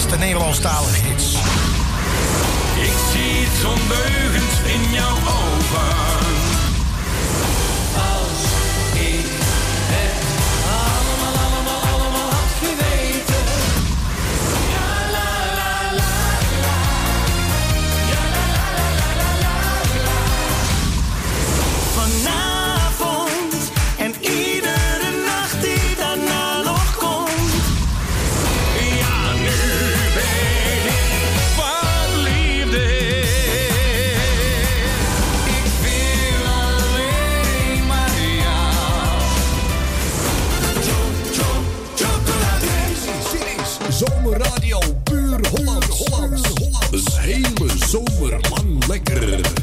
beste Nederlandstalige hits. Ik zie het ondeugend in jouw ogen. Lang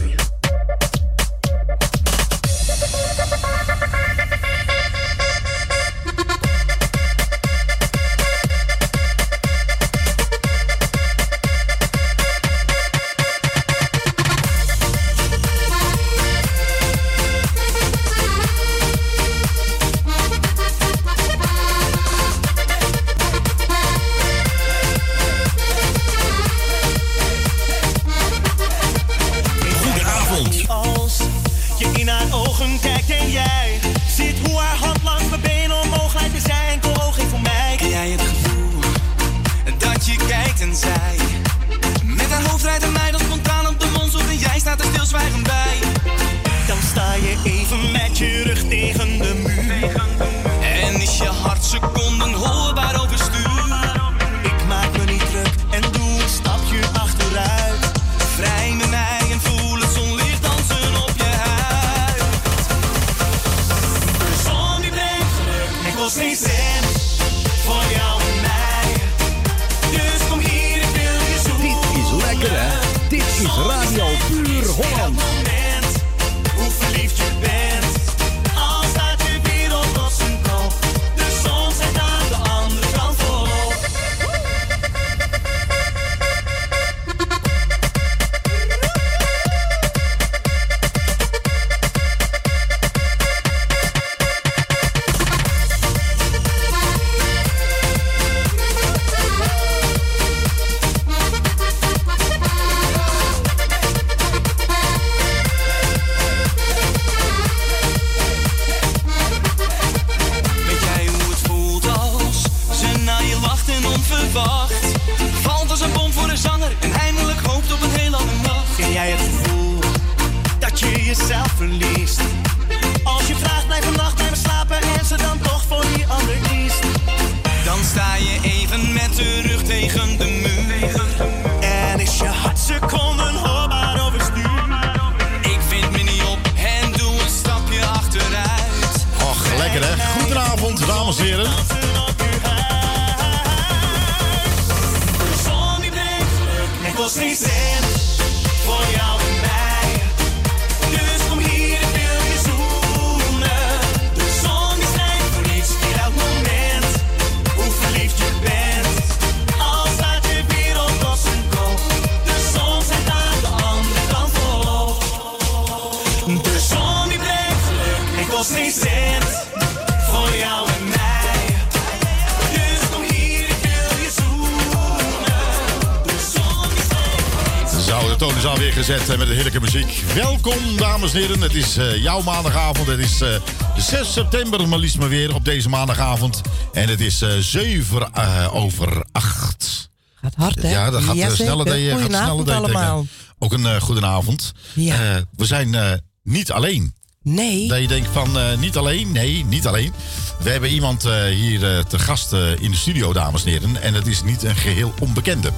gezet eh, met de heerlijke muziek. Welkom, dames en heren. Het is eh, jouw maandagavond. Het is eh, 6 september, maar liefst maar weer op deze maandagavond. En het is eh 7 eh, over 8. Gaat hard, hè? Ja, dat gaat eh, sneller dan je gaat sneller allemaal. Ook een uh, goedenavond. Ja. Eh, we zijn eh, niet alleen. Nee. Dat je denkt van eh, niet alleen. Nee, niet alleen. We hebben iemand eh, hier eh, te gast eh, in de studio, dames en heren. En het is niet een geheel onbekende.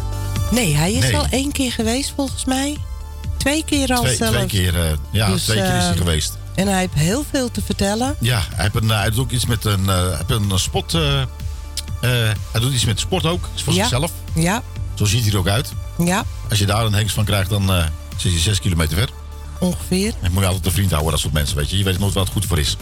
Nee, hij is Nee. al één keer geweest volgens mij. Twee keer al Twee, zelfs. twee keer, eh, ja, Dus, twee keer is hij eh, geweest. En hij heeft heel veel te vertellen. Ja, hij, heeft een, hij doet ook iets met een, eh, hij heeft een spot. eh, eh, hij doet iets met sport ook. Voor Ja. zichzelf. Ja, Zo ziet hij er ook uit. ja, Als je daar een hengst van krijgt, dan eh, zit je zes kilometer ver. Ongeveer. En moet je altijd een vriend houden, dat soort mensen, weet je. Je weet nooit wat het goed voor is.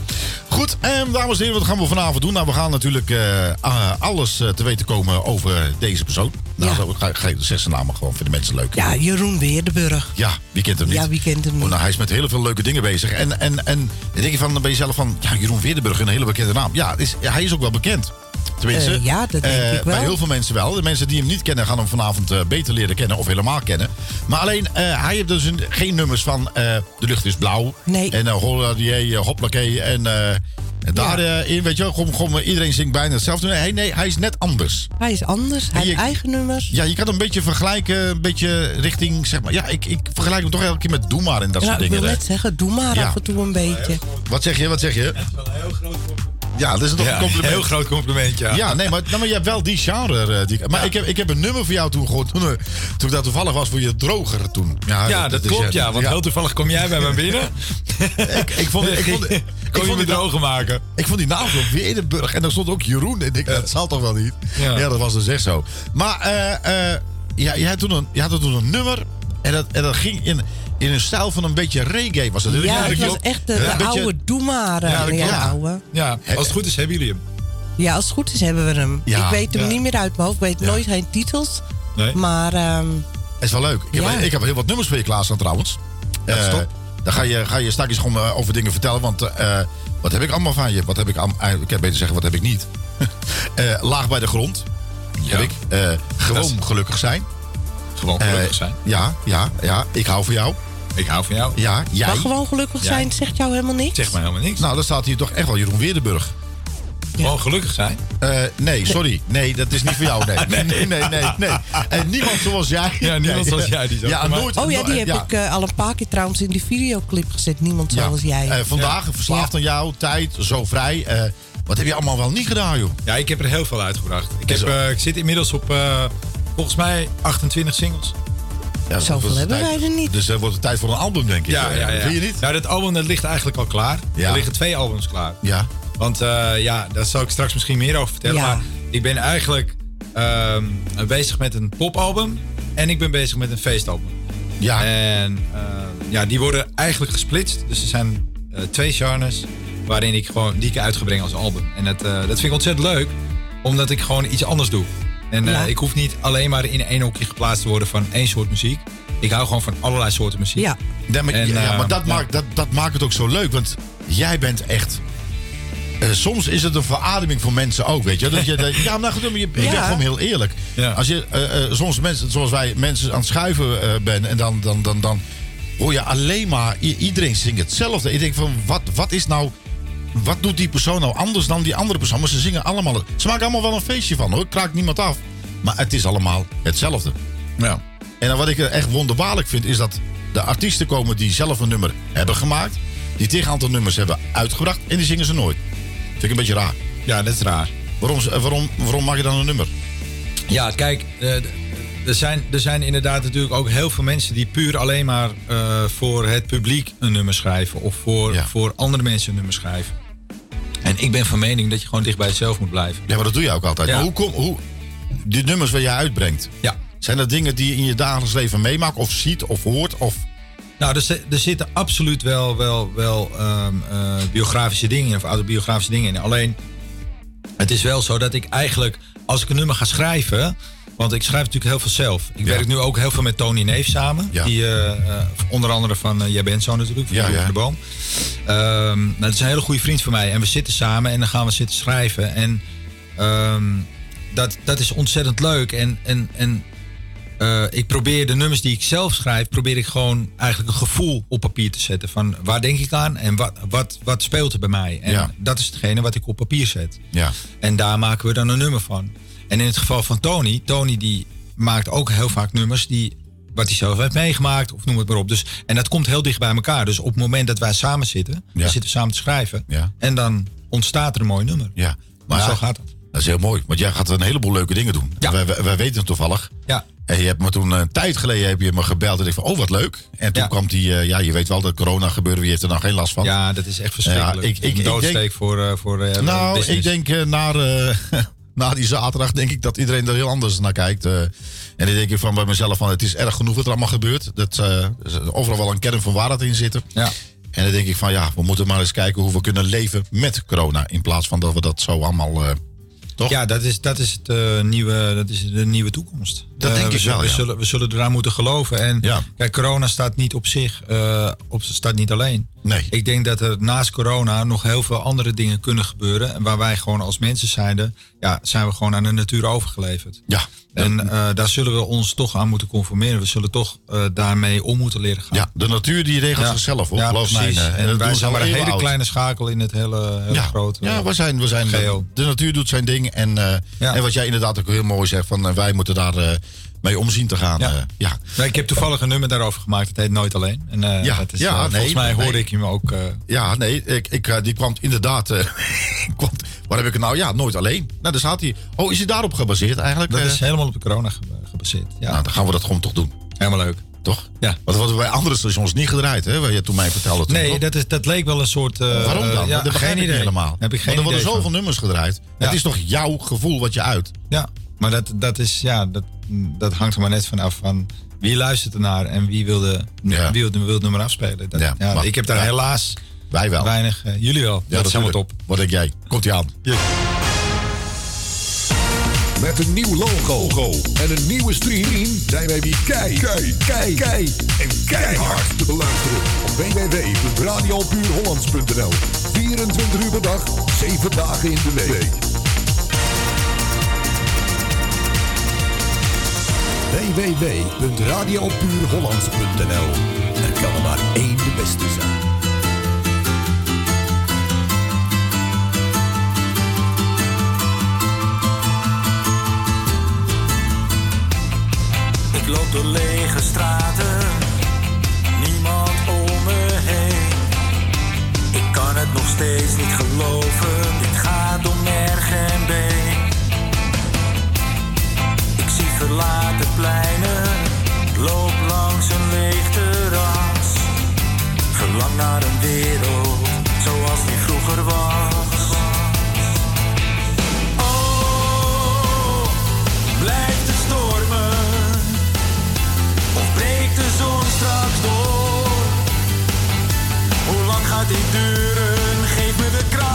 Goed, en dames en heren, wat gaan we vanavond doen? Nou, we gaan natuurlijk eh, ah, alles eh, te weten komen over deze persoon. Nou, Ja. ga, ga ik de zesde namen gewoon, vinden mensen leuk. Ja, Jeroen Weerdenburg. Ja, wie kent hem niet? Ja, wie kent hem Oh, nou, hij is met heel veel leuke dingen bezig. En, en, en dan denk je van, ben je zelf van, ja, Jeroen Weerdenburg, een hele bekende naam. Ja, is, ja, hij is ook wel bekend. Tenminste, Eh, ja, dat denk eh, ik wel. Bij heel veel mensen wel. De mensen die hem niet kennen gaan hem vanavond eh, beter leren kennen of helemaal kennen. Maar alleen, eh, hij heeft dus een- geen nummers van eh, De lucht is blauw. Nee. En uh, Holladier, uh, Hoplakee en... eh, en daarin, weet je wel, gewoon, gewoon, iedereen zingt bijna hetzelfde. Nee, nee, hij is net anders. Hij is anders. Hij je- heeft eigen nummers. Ja, je kan hem een beetje vergelijken, een beetje richting, zeg maar... Ja, ik, ik vergelijk hem toch elke keer met Doe maar en dat Nou, soort ik wil dingen. net zeggen, doe maar Ja. af en toe een beetje. Wat zeg je, wat zeg je? Ja, dat is toch Ja, een compliment. heel groot compliment, ja. Ja, nee, maar, nou, maar je hebt wel die genre. eh, die, maar ik, heb, ik heb een nummer voor jou toen gehoord. Toen, eh, toen ik daar toevallig was voor je droger toen. Ja, dat is, klopt, ja. Want heel toevallig kom jij bij me binnen. ik, ik vond, ik, vond, ik, Kon je me drogen maken? ik vond die naam zo Weerdenburg. En daar stond ook Jeroen. En ik dacht, dat zal toch wel niet? Ja, dat was dus echt zo. Maar eh, eh, ja, je, had toen een, je had toen een nummer. En dat, en dat ging in, in een stijl van een beetje reggae. Was het. Ja, dat het was klopt. echt de, Ja, de een beetje- oude doe maar. eh, Ja, dat Ja, oude. Ja, als het goed is hebben jullie hem. ja, als het goed is hebben we hem. Ja, ik weet hem ja. niet meer uit mijn hoofd. Ik weet nooit geen titels. Nee? Maar ehm, Het is wel leuk. Ik heb, Ja. ik heb heel wat nummers voor je klaarstaan trouwens. Dat is Eh. Dan ga je, ga je straks gewoon eh, over dingen vertellen. Want eh, wat heb ik allemaal van je? Wat heb ik, eh, ik kan beter zeggen, wat heb ik niet? Eh, laag bij de grond. Heb ik. Eh, gewoon Dat is- gelukkig zijn. Gewoon Eh, gelukkig zijn. Ja, ja, ja. Ik hou van jou. Ik hou van jou. Ja, jij. maar gewoon gelukkig Jij. zijn zegt jou helemaal niks. Zeg maar helemaal niks. Nou, dan staat hier toch echt wel Jeroen Weerdenburg. Gewoon gelukkig zijn. Eh, nee, sorry. Nee, dat is niet voor jou. Nee, nee, nee, nee. nee, nee. En niemand zoals jij. Ja, niemand Nee. zoals jij, die ook Ja, nooit. Oh ja, die heb ik eh, al een paar keer trouwens in die videoclip gezet. Niemand zoals jij. Eh, vandaag, verslaafd aan jou, tijd, zo vrij. Eh, wat heb je allemaal wel niet gedaan, joh? Ja, ik heb er heel veel uitgebracht. Ik, heb, Zo. eh, ik zit inmiddels op eh, volgens mij 28 singles. Ja, Zoveel hebben tijd- wij er niet. Dus dat wordt het tijd voor een album, denk ik. Ja, ja, ja. Vind je niet? Ja, dat album dat ligt eigenlijk al klaar. Ja. Er liggen twee albums klaar. Ja. Want eh, ja, daar zal ik straks misschien meer over vertellen. Ja. Maar ik ben eigenlijk ehm, bezig met een popalbum. En ik ben bezig met een feestalbum. Ja. En eh, ja, die worden eigenlijk gesplitst. Dus er zijn eh, twee genres waarin ik gewoon die ik uitgebreng als album. En dat, eh, dat vind ik ontzettend leuk, omdat ik gewoon iets anders doe. En eh, ik hoef niet alleen maar in één hokje geplaatst te worden van één soort muziek. Ik hou gewoon van allerlei soorten muziek. Ja, Ja, maar, En, ja, eh, maar dat, ja. Maakt, dat, dat maakt het ook zo leuk. Want jij bent echt... eh, soms is het een verademing voor mensen ook, weet je. Dat je dat- ja, maar goed, maar je, ik ben gewoon heel eerlijk. Ja. Als je eh, eh, soms mensen, zoals wij mensen aan het schuiven eh bent... en dan, dan, dan, dan hoor je alleen maar... iedereen zingt hetzelfde. Ik denk van, wat, wat is nou... Wat doet die persoon nou anders dan die andere persoon? Maar ze zingen allemaal... Ze maken allemaal wel een feestje van, hoor. Kraakt niemand af. Maar het is allemaal hetzelfde. Ja. En dan wat ik er echt wonderbaarlijk vind, is dat de artiesten komen die zelf een nummer hebben gemaakt. Die tegen aantal nummers hebben uitgebracht en die zingen ze nooit. Vind ik een beetje raar. ja, dat is raar. Waarom, eh, waarom, waarom maak je dan een nummer? Ja, kijk, eh, er zijn, er zijn inderdaad natuurlijk ook heel veel mensen die puur alleen maar eh, voor het publiek een nummer schrijven. Of voor, Ja. voor andere mensen een nummer schrijven. En ik ben van mening dat je gewoon dicht bij jezelf moet blijven. Ja, maar dat doe je ook altijd. Ja. Maar hoe kom, hoe, die nummers waar jij uitbrengt, Ja. zijn dat dingen die je in je dagelijks leven meemaakt of ziet of hoort? Of, Nou, er, er zitten absoluut wel, wel, wel ehm, eh, biografische dingen in, of autobiografische dingen in. Alleen, het is wel zo dat ik eigenlijk, als ik een nummer ga schrijven... Want ik schrijf natuurlijk heel veel zelf. Ik Ja. werk nu ook heel veel met Tony Neef samen. Ja. Die eh, eh, onder andere van eh, Jij bent zo natuurlijk, van Ja, de Boom. Ehm, dat is een hele goede vriend van mij. En we zitten samen en dan gaan we zitten schrijven. En ehm, dat, dat is ontzettend leuk. En, en, en ik probeer de nummers die ik zelf schrijf, probeer ik gewoon eigenlijk een gevoel op papier te zetten. Van waar denk ik aan en wat, wat, wat speelt er bij mij? En dat is hetgene wat ik op papier zet. ja. En daar maken we dan een nummer van. En in het geval van Tony, Tony die maakt ook heel vaak nummers die wat hij zelf heeft meegemaakt, of noem het maar op. Dus, en dat komt heel dicht bij elkaar. Dus op het moment dat wij samen zitten, Ja. we zitten samen te schrijven. Ja. En dan ontstaat er een mooi nummer. ja. Maar zo gaat het. Dat is heel mooi, want jij gaat een heleboel leuke dingen doen. Ja. Wij, wij, wij weten het toevallig. Ja. En je hebt me toen een tijd geleden heb je me gebeld en ik van, oh wat leuk. En toen Ja. kwam die, eh, ja je weet wel, dat corona gebeurde, wie heeft er nou geen last van? Ja, dat is echt verschrikkelijk. Ja, ik- ik- een ik doodsteek denk- voor, voor Nou, business. ik denk naar, na die zaterdag denk ik dat iedereen er heel anders naar kijkt. eh. en dan denk ik van bij mezelf van het is erg genoeg wat er allemaal gebeurt. Dat eh, er overal wel een kern van waarheid in zitten. Ja. En dan denk ik van ja, we moeten maar eens kijken hoe we kunnen leven met corona. In plaats van dat we dat zo allemaal... eh, toch? Ja, dat is, dat is, het, nieuwe, dat is de nieuwe toekomst. Dat Eh, denk we ik zullen- wel, we, ja. zullen, we zullen eraan moeten geloven. En Ja. kijk, corona staat niet op zich, eh, op, staat niet alleen. Nee. Ik denk dat er naast corona nog heel veel andere dingen kunnen gebeuren. En waar wij gewoon als mensen zijnde, ja, zijn we gewoon aan de natuur overgeleverd. Ja. En eh, daar zullen we ons toch aan moeten conformeren. We zullen toch daarmee om moeten leren gaan. Ja, de natuur die regelt zichzelf, hoor. Ja, geloof mij. En, dat wij zijn maar een hele kleine schakel in het hele, hele ja, grote ja, we zijn, we zijn geheel. de natuur doet zijn ding. En, en wat jij inderdaad ook heel mooi zegt, van, wij moeten daar mee omzien te gaan. Ja. eh, ja. Nee, ik heb toevallig een nummer daarover gemaakt. Het heet Nooit Alleen. En eh, Ja, dat is, ja, eh, nee, volgens mij nee. hoorde ik hem ook. Ja, nee, ik, ik, die kwam inderdaad. kwam, waar heb ik het nou? Ja, nooit alleen. Nou, daar staat hij. Oh, is hij daarop gebaseerd eigenlijk? dat is helemaal op de corona ge- gebaseerd. Ja, Nou, dan gaan we dat gewoon toch doen. helemaal leuk. Toch? Ja. Want dat wordt bij andere stations niet gedraaid, hè? Waar je toen mij vertelde. toen, Nee, toch? dat, is, dat leek wel een soort. Waarom dan? ja, dat begrijp geen ik idee. helemaal. Heb ik geen Want er worden zoveel van. nummers gedraaid. Ja. Het is toch jouw gevoel wat je uit? Ja, maar dat, dat, is, ja, dat, dat hangt er maar net van af van wie luistert ernaar en wie wilde, Ja. wie wilde, wil het nummer afspelen. Dat, Ja, ja, maar- ik heb daar ja. helaas Wij wel. weinig. eh, jullie wel. Ja, dat is helemaal top. Wat denk jij? Komt hij aan? Met een nieuw logo en een nieuwe stream zijn wij weer kei, kei, kei, kei en keihard te beluisteren op www.radiopuurhollands.nl 24 uur per dag, 7 dagen in de week. www.radiopuurhollands.nl Er kan er maar één de beste zijn. Ik loop door lege straten, niemand om me heen. Ik kan het nog steeds niet geloven, verlaten pleinen, loop langs een leeg terras. Verlang naar een wereld zoals die vroeger was. Oh, blijft het stormen? Of breekt de zon straks door? Hoe lang gaat dit duren? Geef me de kracht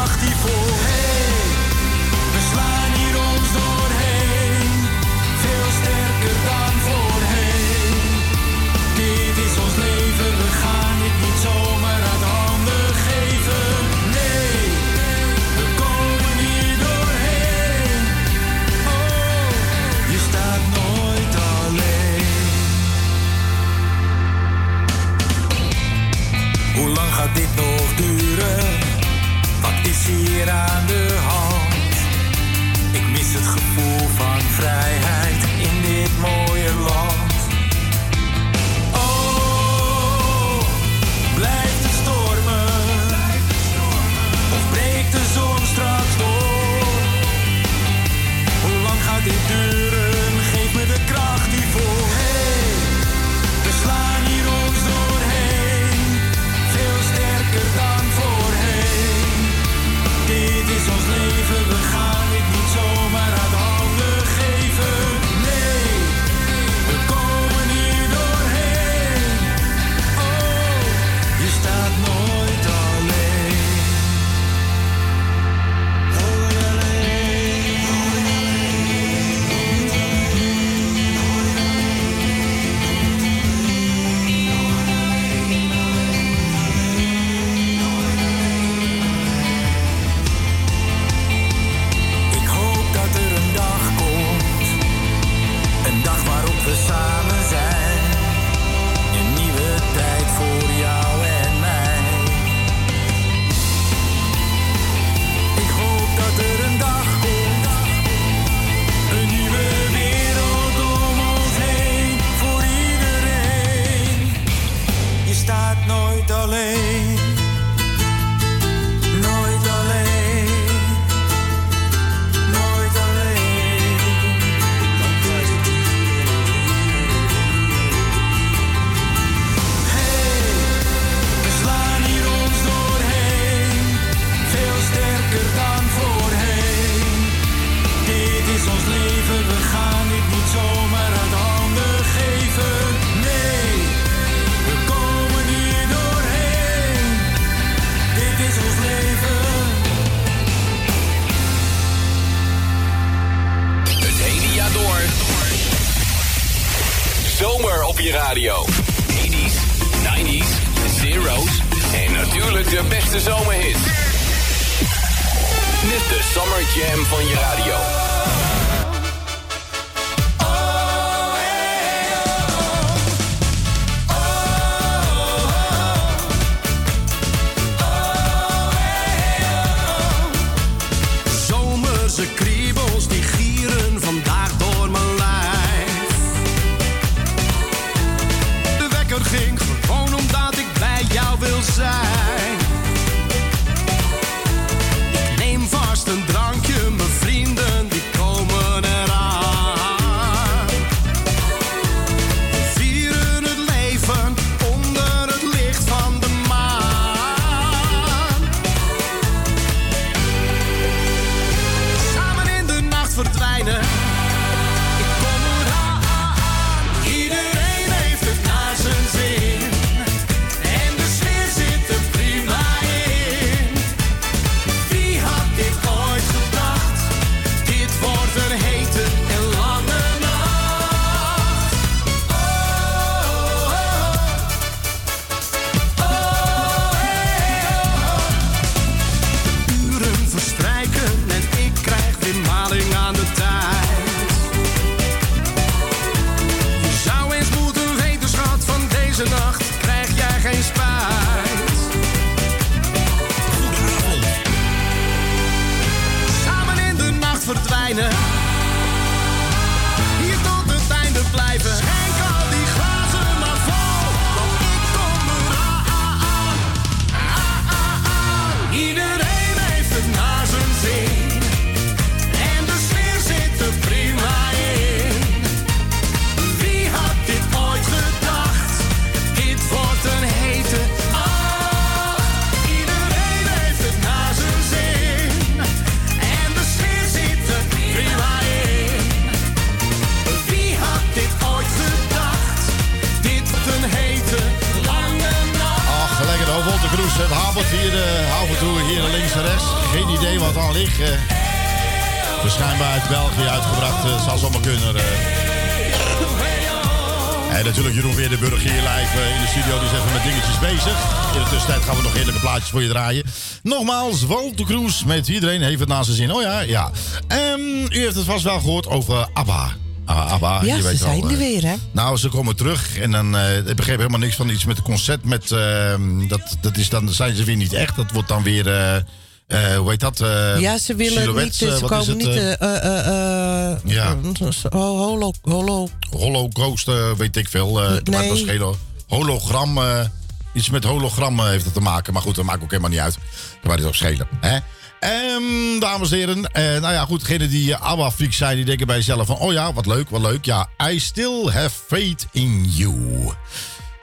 niet. Voor je draaien. Nogmaals, Walter Kroes met iedereen heeft het naast zijn zin. Oh ja, ja. Ehm, u heeft het vast wel gehoord over ABBA. Ah, ABBA, Ja, je ze weet wel, zijn er eh, weer, hè? nou, ze komen terug en dan eh ik begreep helemaal niks van iets met het concert. Met, ehm, dat, dat is dan zijn ze weer niet echt. Dat wordt dan weer, eh, hoe heet dat? ja, ze willen niet, ze is komen het, niet, Ja. holo, holo, Holocaust, weet ik veel. Nee. maar dat schelen. Hologram, eh, iets met hologram eh, heeft het te maken. Maar goed, dat maakt ook helemaal niet uit. Daar waar het op schelen. Hè? Ehm, dames en heren, eh, nou ja, goed, degene die uh, ABBA-freaks zijn, die denken bij zichzelf van, oh ja, wat leuk, wat leuk. Ja, I still have faith in you.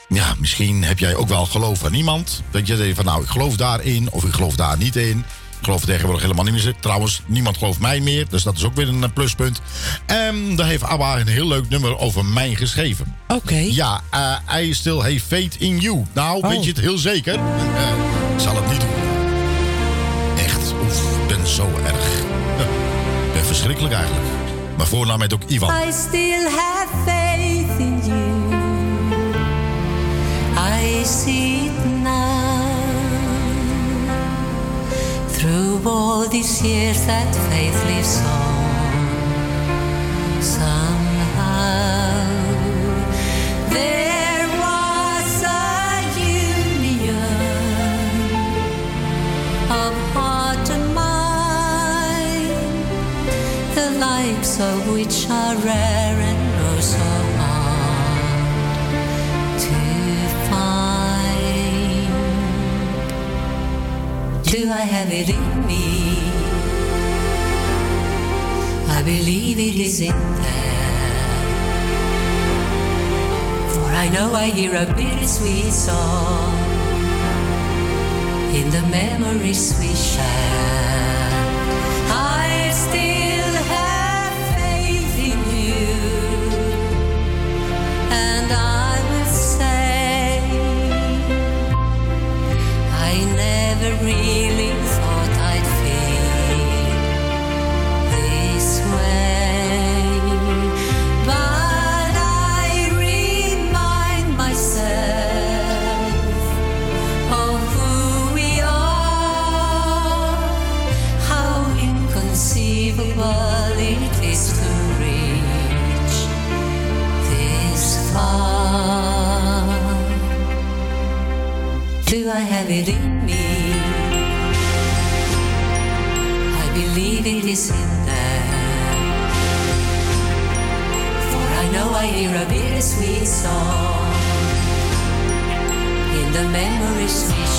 Ja, misschien heb jij ook wel geloof aan iemand. Dat je denkt van, nou, ik geloof daarin of ik geloof daar niet in. Ik geloof tegenwoordig helemaal niet meer. Trouwens, niemand gelooft mij meer. Dus dat is ook weer een eh, pluspunt. En daar heeft ABBA een heel leuk nummer over mij geschreven. Oké. Ja, eh I still have faith in you. Nou, weet Oh. je het heel zeker? Eh, ik zal het niet doen. Echt, oef, ik ben zo erg. Ik ben verschrikkelijk eigenlijk. Mijn voornaam heet ook Ivan. I still have faith in you. I see Through all these years, that faith lives on. Somehow, there was a union of heart and mind the likes of which are rare Do I have it in me? I believe it is in there. For I know I hear a bittersweet song in the memories we share. I still have faith in you, and I will say I never have it in me. I believe it is in them. For I know I hear a bittersweet song in the memories vision.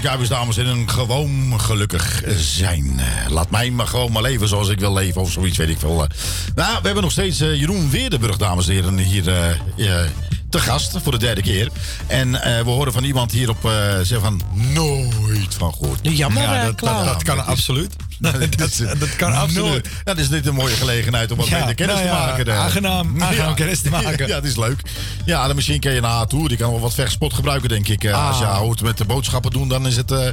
Kuipers, dames en heren, gewoon gelukkig zijn. Eh, Laat mij maar gewoon maar leven zoals ik wil leven of zoiets, weet ik veel. Eh, Nou, we hebben nog steeds eh, Jeroen Weerdenburg, dames en heren, hier eh, eh, te gast voor de derde keer. En eh, we horen van iemand hier op eh zeggen van nooit van gehoord. Jammer, Ja, dat, Klaus. dat, dat kan absoluut. Dat, dat kan absoluut. Dat is dit een mooie gelegenheid om wat Ja, meer kennis nou te ja, maken. eh. aangenaam. Aangenaam kennis te maken. Ja, dat is leuk. Ja, dan misschien ken je naar haar toe. Die kan wel wat vechtspot gebruiken, denk ik. Eh, Als je Ah. houdt met de boodschappen doen, dan is het... eh,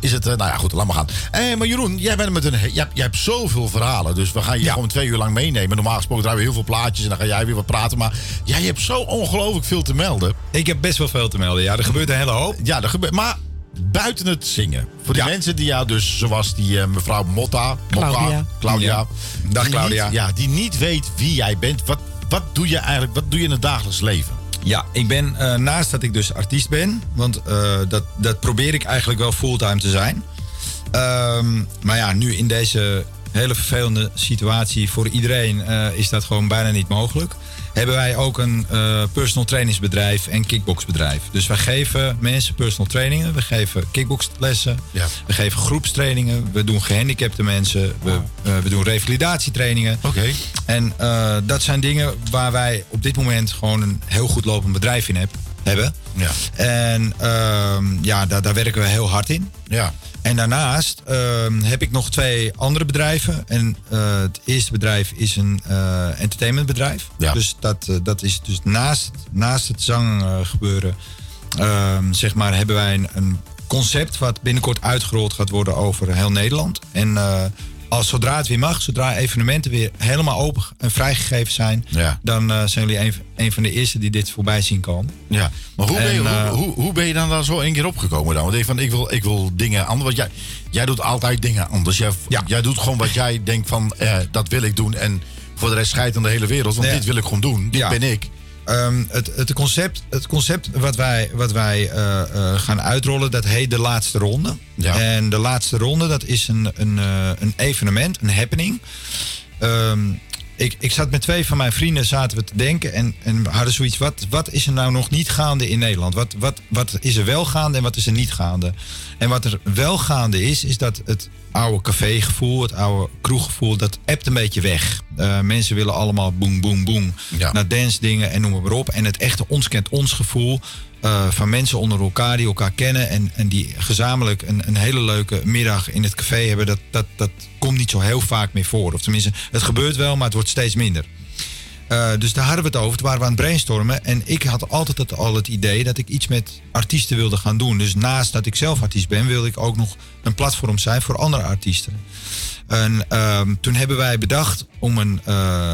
is het eh, nou ja, goed, laat maar gaan. Eh, maar Jeroen, jij, bent met een, jij, hebt- jij hebt zoveel verhalen. Dus we gaan je Ja. gewoon twee uur lang meenemen. Normaal gesproken draaien we heel veel plaatjes en dan ga jij weer wat praten. Maar jij hebt zo ongelooflijk veel te melden. Ik heb best wel veel te melden. Ja, er gebeurt een hele hoop. Ja, er gebeurt. Maar buiten het zingen. Voor die Ja. mensen die jou dus, zoals die mevrouw Motta. Motta Claudia. Claudia. Ja. Dag, die Claudia. Niet, ja, die niet weet wie jij bent. Wat, wat doe je eigenlijk, wat doe je in het dagelijks leven? Ja, ik ben eh, naast dat ik dus artiest ben, want eh, dat, dat probeer ik eigenlijk wel fulltime te zijn. Ehm, maar ja, nu in deze hele vervelende situatie voor iedereen eh, is dat gewoon bijna niet mogelijk. Hebben wij ook een eh, personal trainingsbedrijf en kickboxbedrijf. Dus wij geven mensen personal trainingen, we geven kickboxlessen, Ja. we geven groepstrainingen, we doen gehandicapte mensen, we, eh, we doen revalidatietrainingen. Oké. En eh, dat zijn dingen waar wij op dit moment gewoon een heel goed lopend bedrijf in heb, hebben. Ja. En ehm, ja, daar, daar werken we heel hard in. Ja. En daarnaast ehm, heb ik nog twee andere bedrijven. En eh, het eerste bedrijf is een eh, entertainmentbedrijf. Ja. Dus dat, eh, dat is dus naast, naast het zanggebeuren, ehm, zeg maar, hebben wij een, een concept wat binnenkort uitgerold gaat worden over heel Nederland. En als zodra het weer mag, zodra evenementen weer helemaal open en vrijgegeven zijn, Ja. dan eh, zijn jullie een, een van de eerste die dit voorbij zien komen. Ja, maar hoe, ben je, eh, hoe, hoe, hoe ben je dan daar zo één keer opgekomen dan? Want ik, van, ik, wil, ik wil dingen anders. Want jij, jij doet altijd dingen anders. Jij, Ja. jij doet gewoon wat jij denkt van, eh, dat wil ik doen. En voor de rest scheidt aan de hele wereld. Want Ja. dit wil ik gewoon doen. Dit ben ik. Ehm, het, het, concept, het concept wat wij, wat wij eh, eh, gaan uitrollen, dat heet de laatste ronde. Ja. En de laatste ronde, dat is een, een, eh, een evenement, een happening. Ehm, ik, ik zat met twee van mijn vrienden zaten we te denken en, en we hadden zoiets, wat, wat is er nou nog niet gaande in Nederland? Wat, wat, wat is er wel gaande en wat is er niet gaande? En wat er wel gaande is, is dat het oude cafégevoel, het oude kroeggevoel, dat ebt een beetje weg. Eh, mensen willen allemaal boem, boem, boem Ja. naar dance dingen en noem maar op. En het echte ons kent ons gevoel eh, van mensen onder elkaar die elkaar kennen en, en die gezamenlijk een, een hele leuke middag in het café hebben, dat, dat, dat komt niet zo heel vaak meer voor. Of tenminste, het gebeurt wel, maar het wordt steeds minder. Eh, dus daar hadden we het over. Toen waren we aan het brainstormen. En ik had altijd al het idee dat ik iets met artiesten wilde gaan doen. Dus naast dat ik zelf artiest ben, wilde ik ook nog een platform zijn voor andere artiesten. En ehm, toen hebben wij bedacht om een, eh,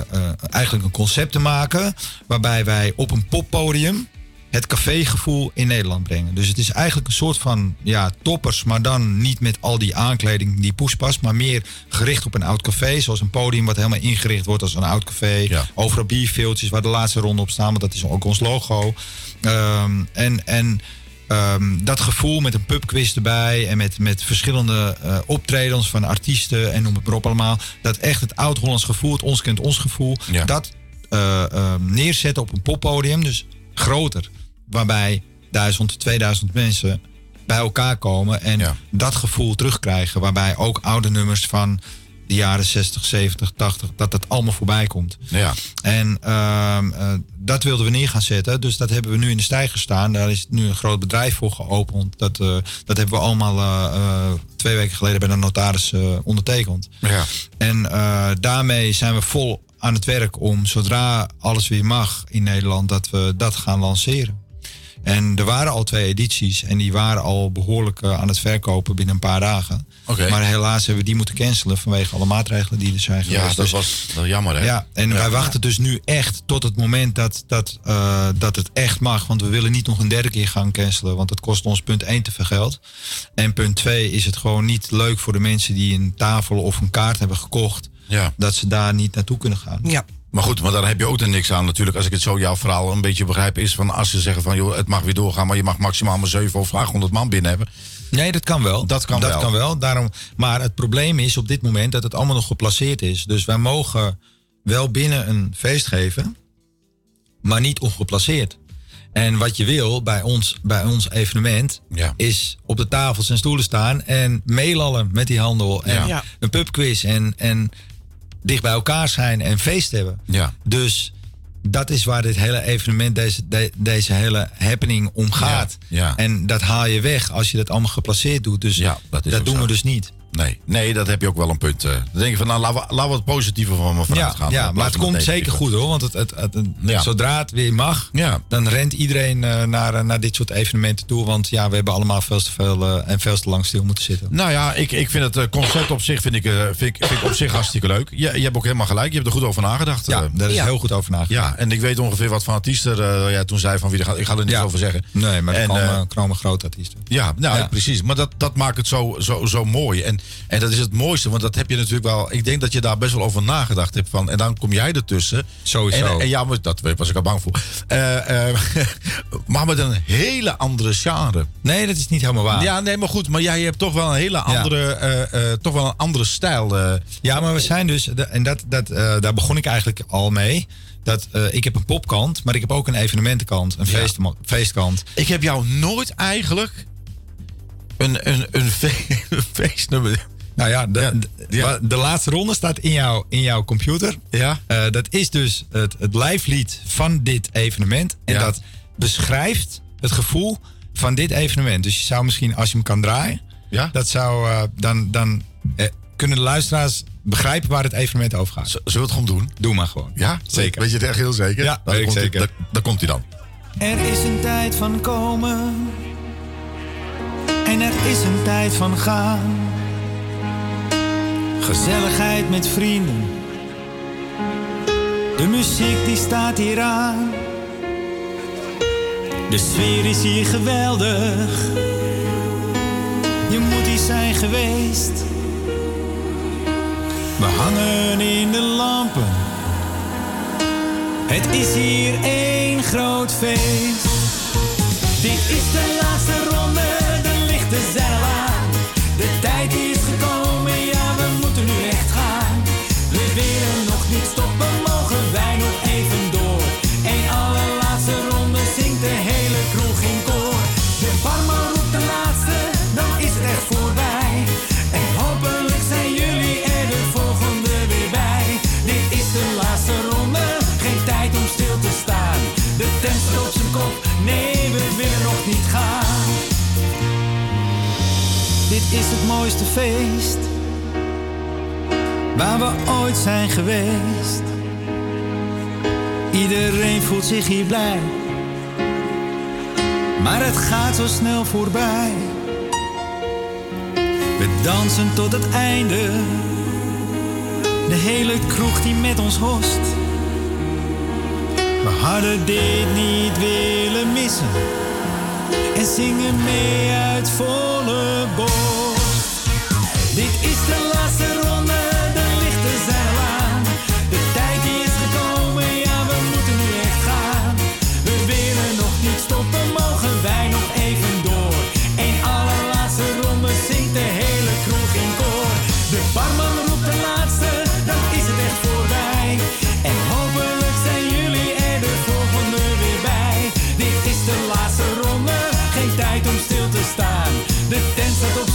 eigenlijk een concept te maken. Waarbij wij op een poppodium het cafégevoel in Nederland brengen. Dus het is eigenlijk een soort van ja, toppers, maar dan niet met al die aankleding die poespas, maar meer gericht op een oud café. Zoals een podium wat helemaal ingericht wordt als een oud café. Overal bierveeltjes waar de laatste ronde op staan, want dat is ook ons logo. Ehm, en en ehm, dat gevoel met een pubquiz erbij en met, met verschillende eh, optredens van artiesten en noem het maar op allemaal. Dat echt het oud-Hollands gevoel, het ons kent ons gevoel, dat ehm, neerzetten op een poppodium. Dus groter, waarbij 1000, 2000 mensen bij elkaar komen en dat gevoel terugkrijgen. Waarbij ook oude nummers van de jaren 60, 70, 80, dat dat allemaal voorbij komt. Ja. En ehm, eh, dat wilden we neer gaan zetten. Dus dat hebben we nu in de stijger staan. Daar is nu een groot bedrijf voor geopend. Dat, eh, dat hebben we allemaal eh, twee weken geleden bij de notaris ondertekend. Ja. En daarmee zijn we vol aan het werk om zodra alles weer mag in Nederland, dat we dat gaan lanceren. En er waren al twee edities en die waren al behoorlijk eh, aan het verkopen binnen een paar dagen. Oké. Maar helaas hebben we die moeten cancelen vanwege alle maatregelen die er zijn geweest. Ja, dat Dus- was wel jammer, hè? ja, en wij wachten dus nu echt tot het moment dat, dat, eh, dat het echt mag. Want we willen niet nog een derde keer gaan cancelen. Want het kost ons punt 1 te veel geld. En punt 2 is het gewoon niet leuk voor de mensen die een tafel of een kaart hebben gekocht. Ja. Dat ze daar niet naartoe kunnen gaan. Ja. Maar goed, maar daar heb je ook er niks aan natuurlijk. Als ik het zo jouw verhaal een beetje begrijp, is van als ze zeggen van joh, het mag weer doorgaan, maar je mag maximaal maar 7 of 800 man binnen hebben. Nee, dat kan wel. Dat kan dat wel. Kan wel. Daarom, maar het probleem is op dit moment dat het allemaal nog geplaceerd is. Dus wij mogen wel binnen een feest geven, maar niet ongeplaceerd. En wat je wil bij ons, bij ons evenement, Ja. is op de tafels en stoelen staan en meelallen met die handel. En Ja. Een pubquiz en, en dicht bij elkaar zijn en feest hebben. Ja. Dus dat is waar dit hele evenement, deze, de- deze hele happening om gaat. Ja, ja. En dat haal je weg als je dat allemaal geplaceerd doet. Dus Ja, dat dat doen zo. we dus niet. Nee, nee, dat heb je ook wel een punt. eh. Dan denk je van, nou, laten we, laten we het positieve van me vanuit Ja, gaan. ja maar het komt zeker goed hoor. Want het, het, het, het- Ja. zodra het weer mag, Ja. dan rent iedereen eh, naar, eh, naar dit soort evenementen toe. Want ja, we hebben allemaal veel te veel eh, en veel te lang stil moeten zitten. Nou ja, ik, ik vind het concept op zich vind ik, eh, vind ik, vind ik op zich hartstikke leuk. Je, je hebt ook helemaal gelijk. Je hebt er goed over nagedacht. Ja, daar is Ja. heel goed over nagedacht. ja, en ik weet ongeveer wat van artiesten eh ja, toen zei van wie er gaat. Ik ga er niks Ja. over zeggen. Nee, maar er En, komen, komen grote artiesten. Ja, nou Ja. precies. Maar dat, dat maakt het zo, zo, zo mooi. En, en dat is het mooiste, want dat heb je natuurlijk wel. Ik denk dat je daar best wel over nagedacht hebt. Van, en dan kom jij ertussen. Sowieso. En, en ja, maar dat was ik al bang voor. Eh, maar met een hele andere genre. Nee, dat is niet helemaal waar. Ja, nee, maar goed. Maar jij hebt toch wel een hele andere, eh, toch wel een andere stijl. Ja, maar we zijn dus, en dat, dat, daar begon ik eigenlijk al mee. Dat, ik heb een popkant, maar ik heb ook een evenementenkant, een Ja. feest, feestkant. Ik heb jou nooit eigenlijk een, een, een, fe- een feestnummer. Nou ja, de, Ja, de, ja. de laatste ronde staat in, jou, in jouw computer. Ja. Eh, dat is dus het, het lijflied van dit evenement. En Ja. dat beschrijft het gevoel van dit evenement. Dus je zou misschien, als je hem kan draaien, Ja? dat zou eh, dan, dan eh, kunnen de luisteraars begrijpen waar het evenement over gaat. Z- Zullen we het gewoon doen? Doe maar gewoon. Ja, Zeker. Weet je het echt heel zeker? Ja, weet ik komt hij- zeker. daar- daar komt hij dan. Er is een tijd van komen en er is een tijd van gaan. Gezelligheid met vrienden, de muziek die staat hier aan. De sfeer is hier geweldig, je moet hier zijn geweest. We hangen in de lampen. Het is hier één groot feest. Dit is de laatste ronde, De tijd is gekomen, ja we moeten nu echt gaan. We willen nog niet stoppen, mogen wij nog even door. Eén allerlaatste ronde zingt de hele kroeg in koor. De barman roept de laatste, dan is het echt voorbij. En hopelijk zijn jullie er de volgende weer bij. Dit is de laatste ronde, geen tijd om stil te staan. De tent op zijn kop, nee we willen nog niet gaan. Is het mooiste feest waar we ooit zijn geweest. Iedereen voelt zich hier blij. Maar het gaat zo snel voorbij. We dansen tot het einde. De hele kroeg die met ons host. We hadden dit niet willen missen. En zingen mee uit volle borst. Dit is de laatste ronde, de lichten zijn aan. De tijd is gekomen, ja we moeten nu echt gaan. We willen nog niet stoppen, mogen wij nog even door. Eén allerlaatste ronde zingt de hele kroeg in koor. De barman roept de laatste, dan is het echt voorbij. En hopelijk zijn jullie er de volgende weer bij. Dit is de laatste ronde, geen tijd om stil te staan. De tent staat op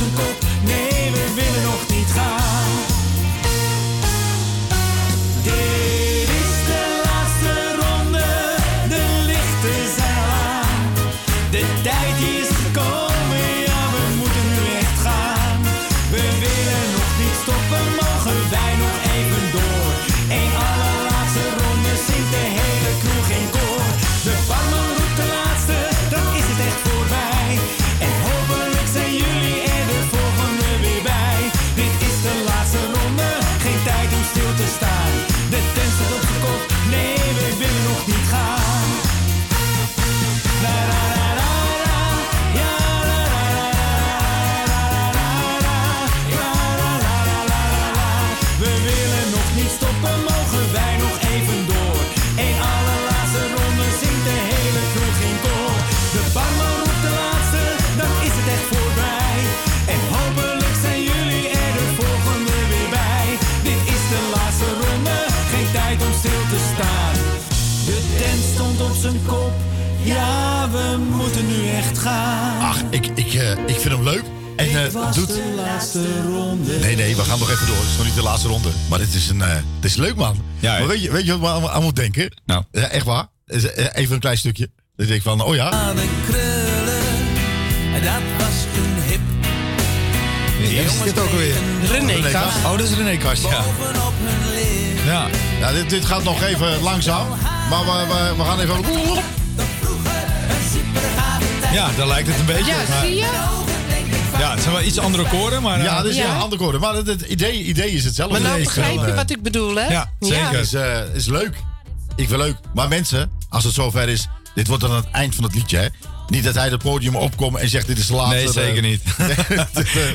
En Dit was doet... de laatste ronde. Nee, nee, we gaan nog even door. Het is nog niet de laatste ronde. Maar het is, een, eh, het is leuk, man. Ja, maar weet je, weet je wat we aan, aan moeten denken? Nou. Ja, echt waar. Eh, Even een klein stukje. Dan denk ik van, oh ja. Krullen, dat was een hip. Is dit ook alweer? René Kast. Oh, dat is René Kast, ja. Ja. ja dit, dit gaat nog even langzaam. Maar we, we, we gaan even... Ja, daar lijkt het een beetje. Ja, maar- zie je? Ja, het zijn wel iets andere koren, maar... Ja, eh, dat is Ja. een ander koorden. Maar het, het idee, idee is hetzelfde. Maar nou begrijp gewoon, je eh, wat ik bedoel, hè? Ja, zeker. is, eh, is leuk. Ik vind leuk. Maar mensen, als het zover is, dit wordt dan het eind van het liedje, hè? Niet dat hij het podium opkomt en zegt: Dit is de laatste. Nee, zeker eh, niet.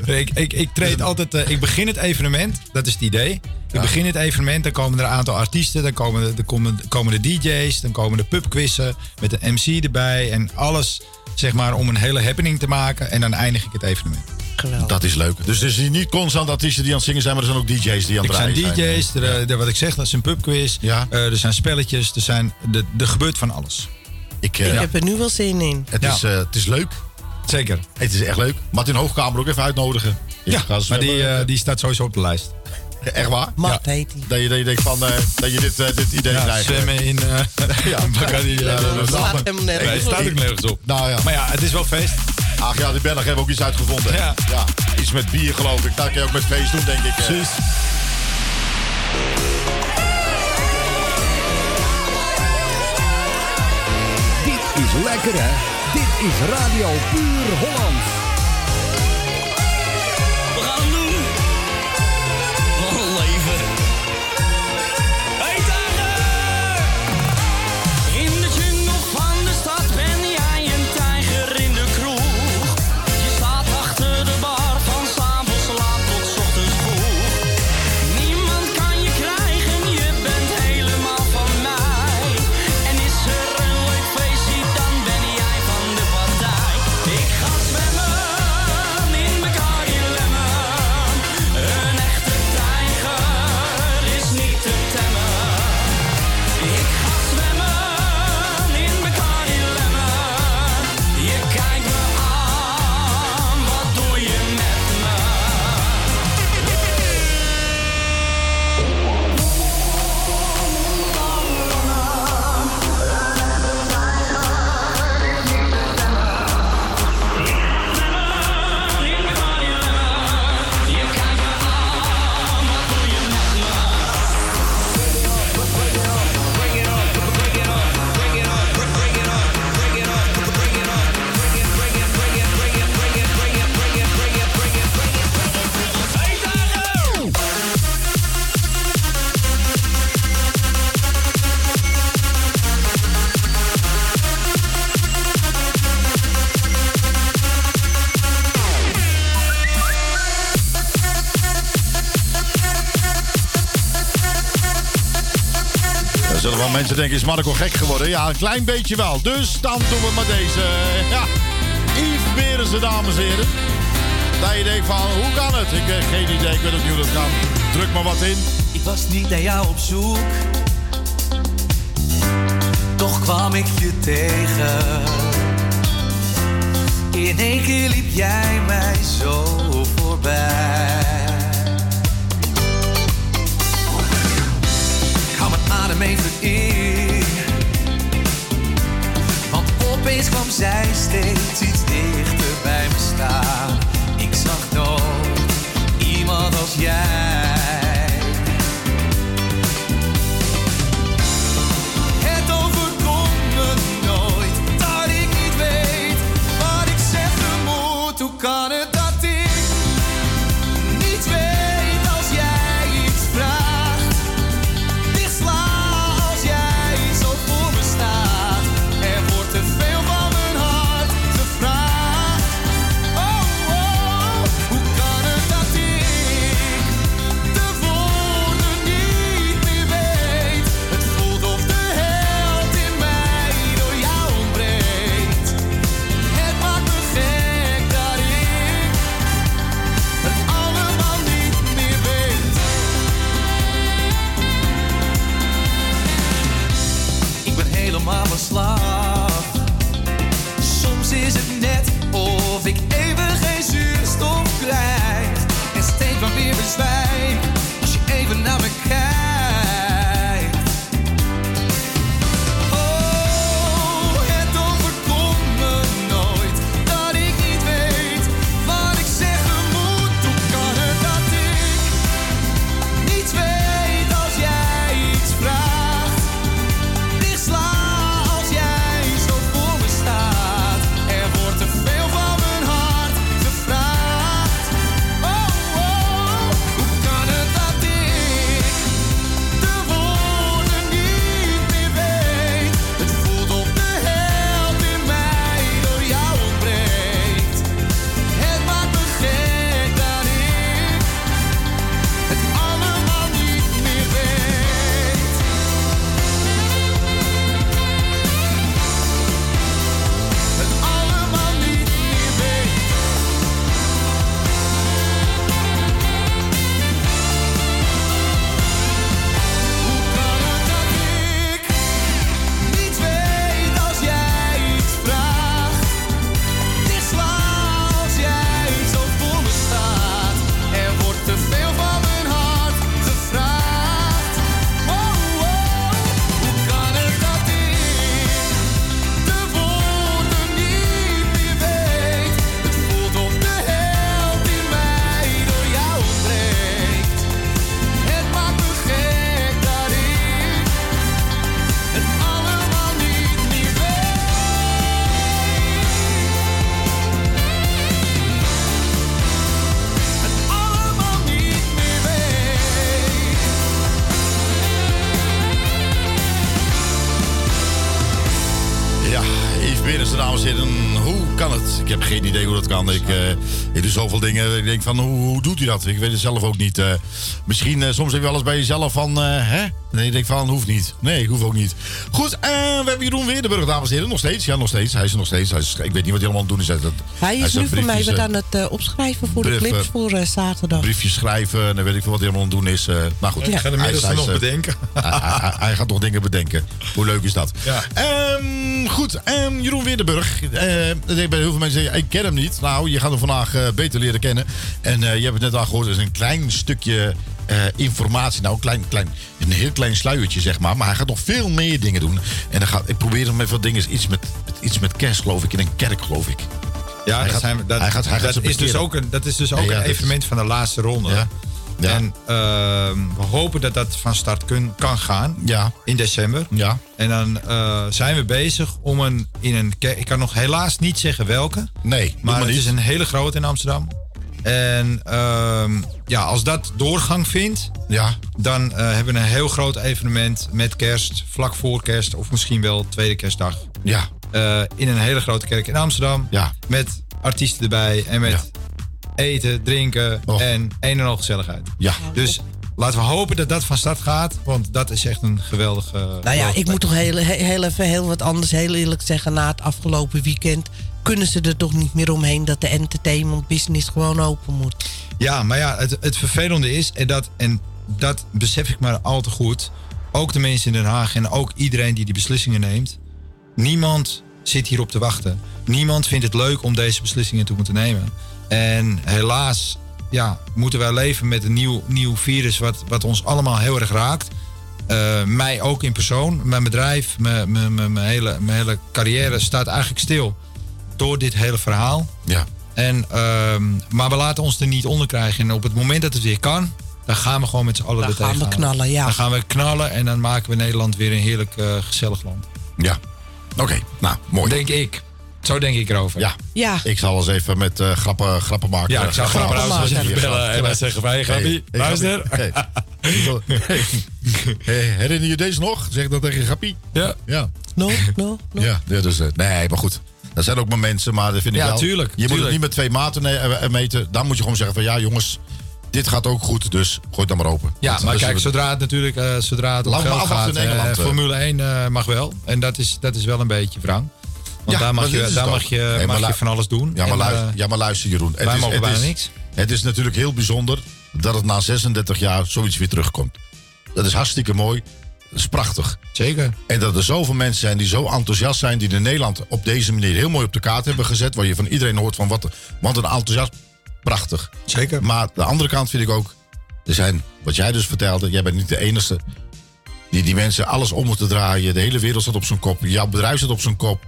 ik, ik, ik treed altijd... eh, ik begin het evenement, dat is het idee. Ik begin het evenement, dan komen er een aantal artiesten. Dan komen, de, dan komen, komen de DJ's, dan komen de pubquizzen met de MC erbij. En alles, zeg maar, om een hele happening te maken. En dan eindig ik het evenement. Geweldig. Dat is leuk. Dus er zijn niet constant artiesten die aan het zingen zijn, maar er zijn ook DJ's die aan het Er zijn draaien DJ's, er, er- wat ik zeg, dat is een pubquiz. Ja. Eh, er zijn spelletjes, er, zijn, er, er gebeurt van alles. Ik, eh, Ik heb er nu wel zin in. het, Ja. is, eh, het is leuk. Zeker. Het is echt leuk. Martin Hoogkamer ook even uitnodigen. Ja, maar die, die staat sowieso op de lijst. Echt waar? Mart heet hij. Dat je, dat je denkt van, eh, dat je dit, eh, dit idee Ja, krijgt. zwemmen in uh, Ja. Bacardi. Ja, dat slaat helemaal nergens Nee, staat ook nergens op. Nou ja. Maar ja, het is wel feest. Ach ja, die Belgen hebben ook iets uitgevonden. Ja. Iets met bier geloof ik. Dat kan je ook met feest doen, denk ik. eh. Precies. Dit is lekker hè. Dit is Radio Puur Holland. Mensen denken, is Marco gek geworden? Ja, een klein beetje wel. Dus dan doen we maar deze. Ja, Yves Berensen, dames en heren. Dat je denkt van, hoe kan het? Ik heb geen idee, ik weet ook niet hoe dat kan. Druk maar wat in. Ik was niet naar jou op zoek. Toch kwam ik je tegen. In één keer liep jij mij zo voorbij. Adem even in. Want opeens kwam zij steeds iets dichter bij me staan. Ik zag nooit iemand als jij. Ik denk van, hoe, hoe doet hij dat? Ik weet het zelf ook niet. Eh, misschien, eh, soms heb je wel eens bij jezelf van, eh, hè? Nee, ik denk van, hoeft niet. Nee, ik hoef ook niet. Goed, we hebben Jeroen Weerdenburg, dames en heren. Nog steeds, ja, nog steeds. Hij is er nog steeds. Hij is, ik weet niet wat hij allemaal aan het doen is. Dat- Hij is nu voor mij wat aan het opschrijven voor de clips voor zaterdag. briefjes schrijven en dan weet ik veel wat hij allemaal aan het doen is. eh maar goed. Ja. Ik ga de Hij nog bedenken. hij, hij- hij gaat nog dingen bedenken. Hoe leuk is dat? Ja. Ehm, goed, ehm, Jeroen Weerdenburg. Eh, ik bij heel veel mensen zeggen, ik ken hem niet. Nou, je gaat hem vandaag eh, beter leren kennen. En eh, je hebt het net al gehoord, er is een klein stukje informatie. Nou, een, klein, klein, een heel klein sluiertje, zeg maar. Maar hij gaat nog veel meer dingen doen. En dan gaat, ik probeer hem met wat dingen. Iets met, iets met kerst, geloof ik. In een kerk, geloof ik. Ja, Hij dat, gaat- zijn, dat, hij gaat- hij dat is dus ook een, dat is dus ook Ja, ja, een dat is- evenement van de laatste ronde. Ja. Ja. En ehm, we hopen dat dat van start kun, kan gaan Ja. in december. Ja. En dan eh, zijn we bezig om een in een. Ik kan nog helaas niet zeggen welke. Nee, Maar maar het is een hele grote in Amsterdam. En ehm, ja, als dat doorgang vindt, Ja. dan eh, hebben we een heel groot evenement met kerst, vlak voor kerst of misschien wel tweede kerstdag. Ja. Eh, in een hele grote kerk in Amsterdam. Ja. Met artiesten erbij en met eten, drinken Och. en een en al gezelligheid. Ja. Dus laten we hopen dat dat van start gaat. Want dat is echt een geweldige... Nou ja, ik moet toch heel, he- heel even heel wat anders heel eerlijk zeggen. Na het afgelopen weekend kunnen ze er toch niet meer omheen dat de entertainment business gewoon open moet. Ja, maar ja, het, het vervelende is, en dat, en dat besef ik maar al te goed. Ook de mensen in Den Haag en ook iedereen die die beslissingen neemt. Niemand zit hierop te wachten. Niemand vindt het leuk om deze beslissingen te moeten nemen. En helaas ja, moeten wij leven met een nieuw, nieuw virus wat, wat ons allemaal heel erg raakt. Eh, mij ook in persoon. Mijn bedrijf, mijn, mijn, mijn, mijn hele, mijn hele carrière staat eigenlijk stil door dit hele verhaal. Ja. En, ehm, maar we laten ons er niet onder krijgen. En op het moment dat het weer kan, dan gaan we gewoon met z'n allen Dan er gaan we knallen, ja. Dan gaan we knallen en dan maken we Nederland weer een heerlijk eh, gezellig land. Ja. Oké, nou, mooi. Denk ik. Zo denk ik erover. Ja. Ja. Ik zal eens even met eh, grappen, grappen maken. Ja, ik zou grappen maken. maken. even bellen en dan zeggen wij, Grappie, hey, luister. Hey. Hey, herinner je deze nog? Zeg dat tegen Grappie? Ja. Ja. No, no, no. Ja, ja, dus, eh, nee, maar goed. Dat zijn ook maar mensen, maar dat vind ik Ja, wel. tuurlijk, Je moet het niet met twee maten ne- eh, meten. Dan moet je gewoon zeggen van ja jongens, dit gaat ook goed, dus gooi het dan maar open. Ja, maar kijk, zodra het natuurlijk eh, zodra het om geld afwachten gaat, in Engeland, eh, eh. Formule 1 eh, mag wel. En dat is, dat is wel een beetje wrang. Want Ja, daar mag je, daar mag je, Nee, mag je van alles doen. Ja, maar, En, luister, eh, ja, maar luister Jeroen. Het wij is, mogen het bijna is, niks. Het is natuurlijk heel bijzonder dat het na 36 jaar zoiets weer terugkomt. Dat is hartstikke mooi. Dat is prachtig. Zeker. En dat er zoveel mensen zijn die zo enthousiast zijn... die in Nederland op deze manier heel mooi op de kaart hebben gezet... waar je van iedereen hoort van wat, wat een enthousiast. Prachtig. Zeker. Maar de andere kant vind ik ook... er zijn, wat jij dus vertelde... jij bent niet de enige die die mensen alles om moeten draaien. De hele wereld staat op zijn kop. Jouw bedrijf staat op zijn kop.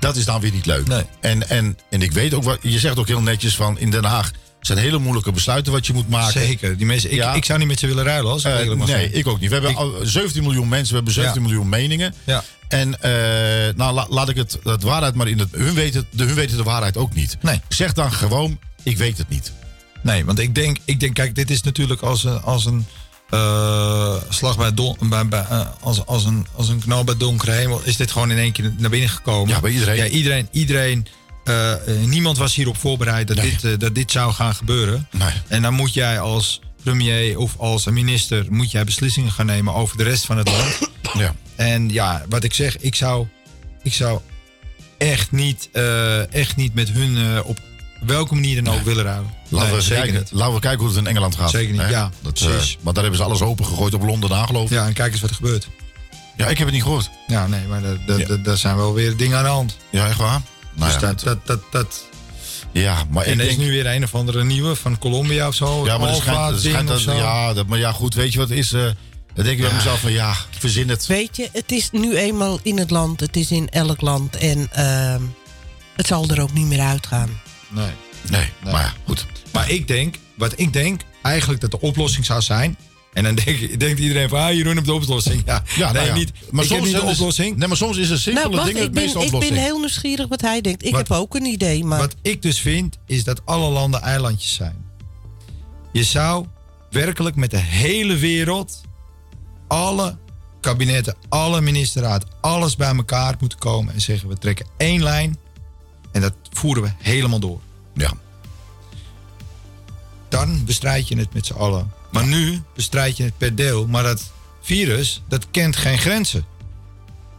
Dat is dan weer niet leuk. Nee. En, en, en ik weet ook wat... je zegt ook heel netjes van... in Den Haag zijn hele moeilijke besluiten wat je moet maken. Zeker. Die mensen, ik, Ja. ik zou niet met ze willen ruilen als ik mag nee, zijn. ik ook niet. We hebben al 17 miljoen mensen, we hebben 17 Ja. miljoen meningen. Ja. En eh, nou, la- laat ik het, het waarheid maar in het. Hun weten, de, hun weten de waarheid ook niet. Nee. Zeg dan gewoon, ik weet het niet. Nee, want ik denk, ik denk kijk, dit is natuurlijk als een, als een eh, slag bij, don, bij, bij, eh, als, als, een, als een knal bij donkere hemel, is dit gewoon in één keer naar binnen gekomen. Ja, bij iedereen. Ja, iedereen, iedereen eh, niemand was hierop voorbereid dat, Nee. dit, dat dit zou gaan gebeuren. Nee. En dan moet jij als premier of als minister, moet jij beslissingen gaan nemen over de rest van het land. Ja. En ja, wat ik zeg, ik zou, ik zou echt, niet, echt niet met hun op welke manier dan ook willen ruilen. Laten, Nee, we kijken, niet. laten we kijken hoe het in Engeland gaat. Zeker niet, hè? ja, Dat, eh, precies. want daar hebben ze alles open gegooid op Londen aan, geloof ik. Ja, en kijk eens wat er gebeurt. Ja, ik heb het niet gehoord. Ja, nee, maar daar- Ja. zijn wel weer dingen aan de hand. Ja, echt waar? Nou dus ja, dat, dat, dat, dat. ja, maar En er is nu weer een of andere nieuwe van Colombia of zo. ja, maar Alpha schijnt, dat, zo. ja, dat, maar ja, goed, weet je wat het is? eh dan denk ik bij mezelf van, ja, verzin het. Weet je, het is nu eenmaal in het land. Het is in elk land. En ehm, het zal er ook niet meer uitgaan. Nee. Nee, maar ja, goed. Maar ik denk, wat ik denk, eigenlijk dat de oplossing zou zijn. En dan denkt, denkt iedereen van, ah, Jeroen hebt de oplossing. Ja, Ja, nee, nou ja. niet. Maar ik heb niet de is- oplossing. Nee, maar soms is een simpele nou, wacht, ding het ik ben, meeste ik oplossing. ben heel nieuwsgierig wat hij denkt. Ik Wat- heb ook een idee, maar... Wat ik dus vind, is dat alle landen eilandjes zijn. Je zou werkelijk met de hele wereld, alle kabinetten, alle ministerraad, alles bij elkaar moeten komen en zeggen: we trekken één lijn en dat voeren we helemaal door. Ja. Dan bestrijd je het met z'n allen. Maar nu bestrijd je het per deel. Maar dat virus, dat kent geen grenzen.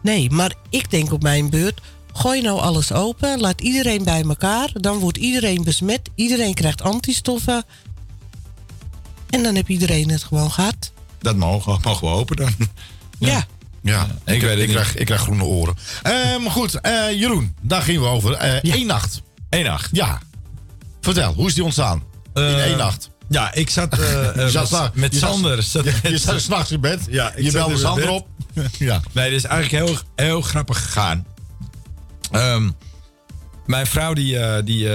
Nee, maar ik denk op mijn beurt... Gooi nou alles open, laat iedereen bij elkaar. Dan wordt iedereen besmet, iedereen krijgt antistoffen. En dan heb iedereen het gewoon gehad. Dat mogen, mogen we hopen dan. Ja. Ja, ik, Ik weet het ik, krijg, ik krijg groene oren. Ehm, goed, eh, Jeroen, daar gingen we over. Eh Eén nacht. Eén nacht. Ja. Vertel, hoe is die ontstaan? in Eh, één nacht. Ja, ik zat, zat met, Sander. zat- Je, zat s'nachts in bed. Ja, ik je belde Sander op. ja. Nee, dit is eigenlijk heel, heel grappig gegaan. Ehm, mijn vrouw die, die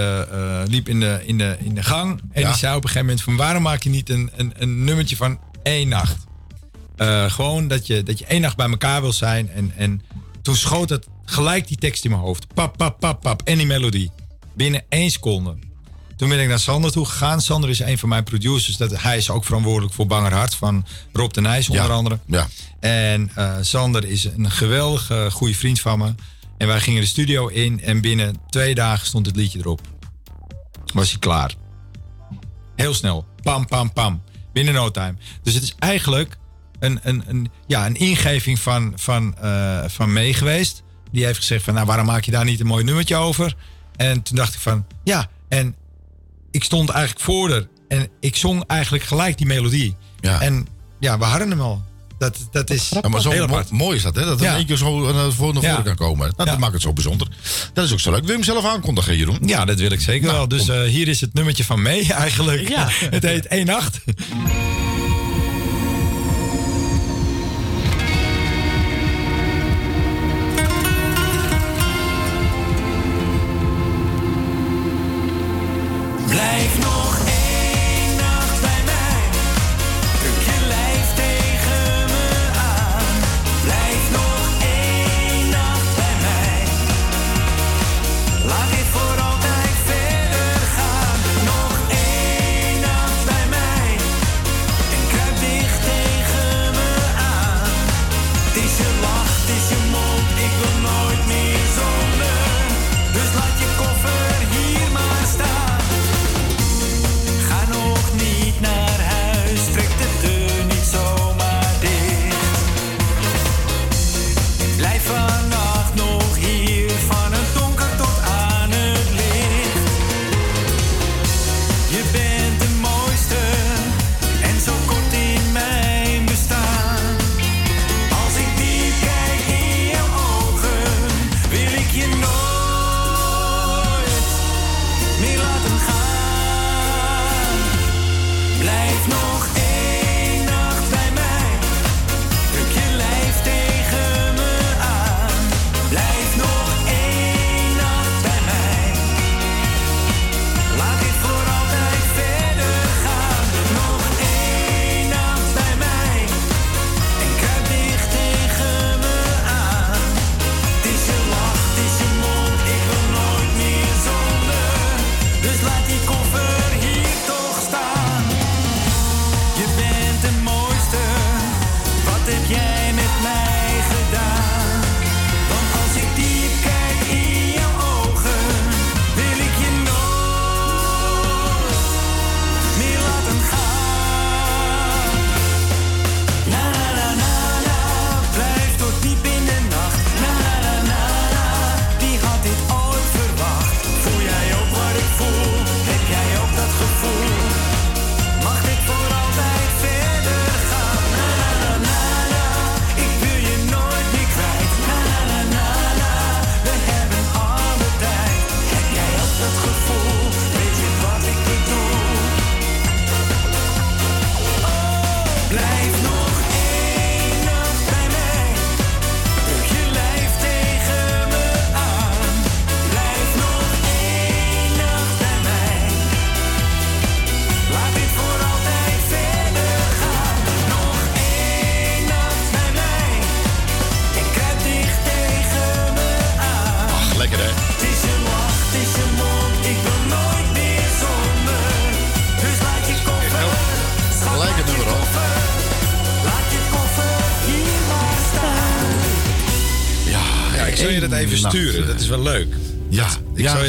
liep in de, in, de, in de gang. En Ja. die zei op een gegeven moment van... waarom maak je niet een, een, een nummertje van één nacht? Eh, gewoon dat je, dat je één nacht bij elkaar wil zijn. En, en toen schoot het gelijk die tekst in mijn hoofd. Pap, pap, pap, pap. En die melodie. Binnen één seconde. Toen ben ik naar Sander toe gegaan. Sander is een van mijn producers. Dat, hij is ook verantwoordelijk voor Banger Hart van Rob de Nijs onder andere. Ja. En eh, Sander is een geweldige goede vriend van me. En wij gingen de studio in en binnen twee dagen stond het liedje erop. Was hij klaar. Heel snel. Pam, pam, pam. Binnen no time. Dus het is eigenlijk een, ja, een ingeving van, van, eh, van mee geweest. Die heeft gezegd van, nou, waarom maak je daar niet een mooi nummertje over? En toen dacht ik van, ja, en ik stond eigenlijk voor voorder. En ik zong eigenlijk gelijk die melodie. En ja, we hadden hem al. Dat, dat is ja, maar zo mooi, mooi is dat, hè? Dat er ja. een keer zo eh, naar ja. voren kan komen. Nou, dat maakt het zo bijzonder. Dat is ook zo leuk. Wil je hem zelf aankondigen, Jeroen? Ja, dat wil ik zeker nou, wel. Dus eh, hier is het nummertje van mee eigenlijk. het heet 1-8.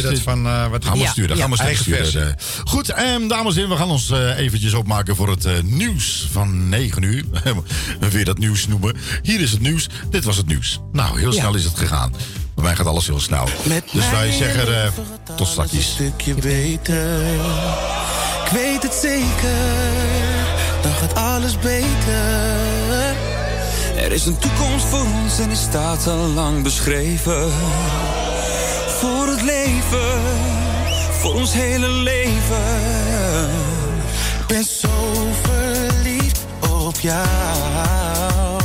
dat van uh, wat sturen. Gaan. Eh. Goed, ehm, dames en heren, we gaan ons uh, eventjes opmaken voor het nieuws van 9 uur. Weer dat nieuws noemen. Hier is het nieuws. Dit was het nieuws. Nou, heel snel is het gegaan. Bij mij gaat alles heel snel. Dus wij zeggen tot straks. Een stukje beter. Ik weet het zeker. Dan gaat alles beter. Er is een toekomst voor ons en die staat al lang beschreven voor ons hele leven. Ik ben zo verliefd op jou,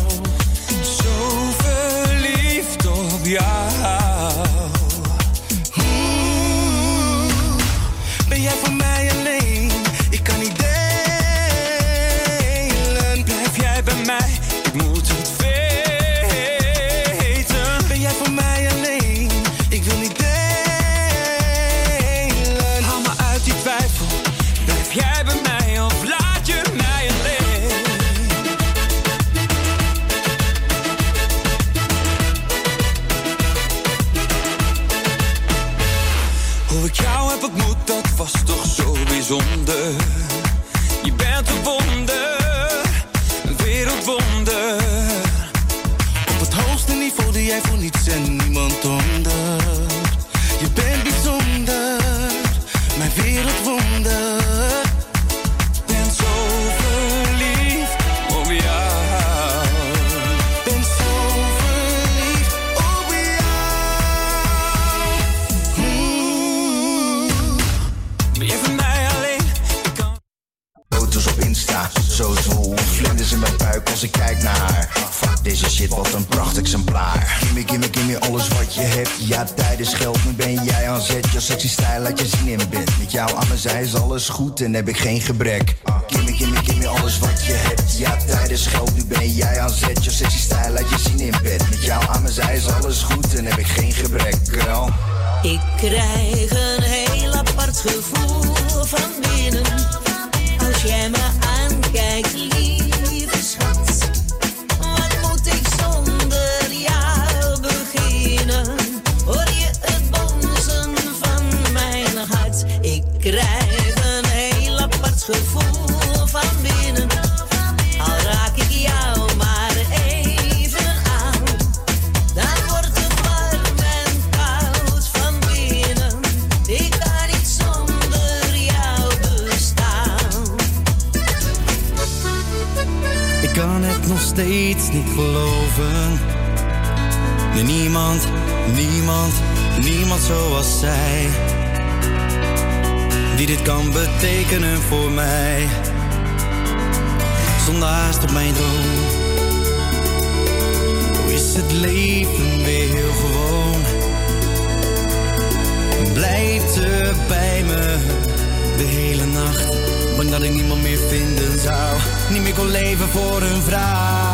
zo verliefd op jou. voor niets en niemand Stijl, laat je zien in bed. Met jou aan mijn zij is alles goed en heb ik geen gebrek. Ah. Gimme, gimme, gimme alles wat je hebt. Ja, tijdens geld, nu ben jij aan zet. Je sexy stijl laat je zien in bed. Met jou aan mijn zij is alles goed en heb ik geen gebrek. Ik krijg een tekenen voor mij. Zonder haast op mijn droom. Hoe is het leven weer heel gewoon? Blijf er bij me de hele nacht. Bang dat ik niemand meer vinden zou. Niet meer kon leven voor een vrouw.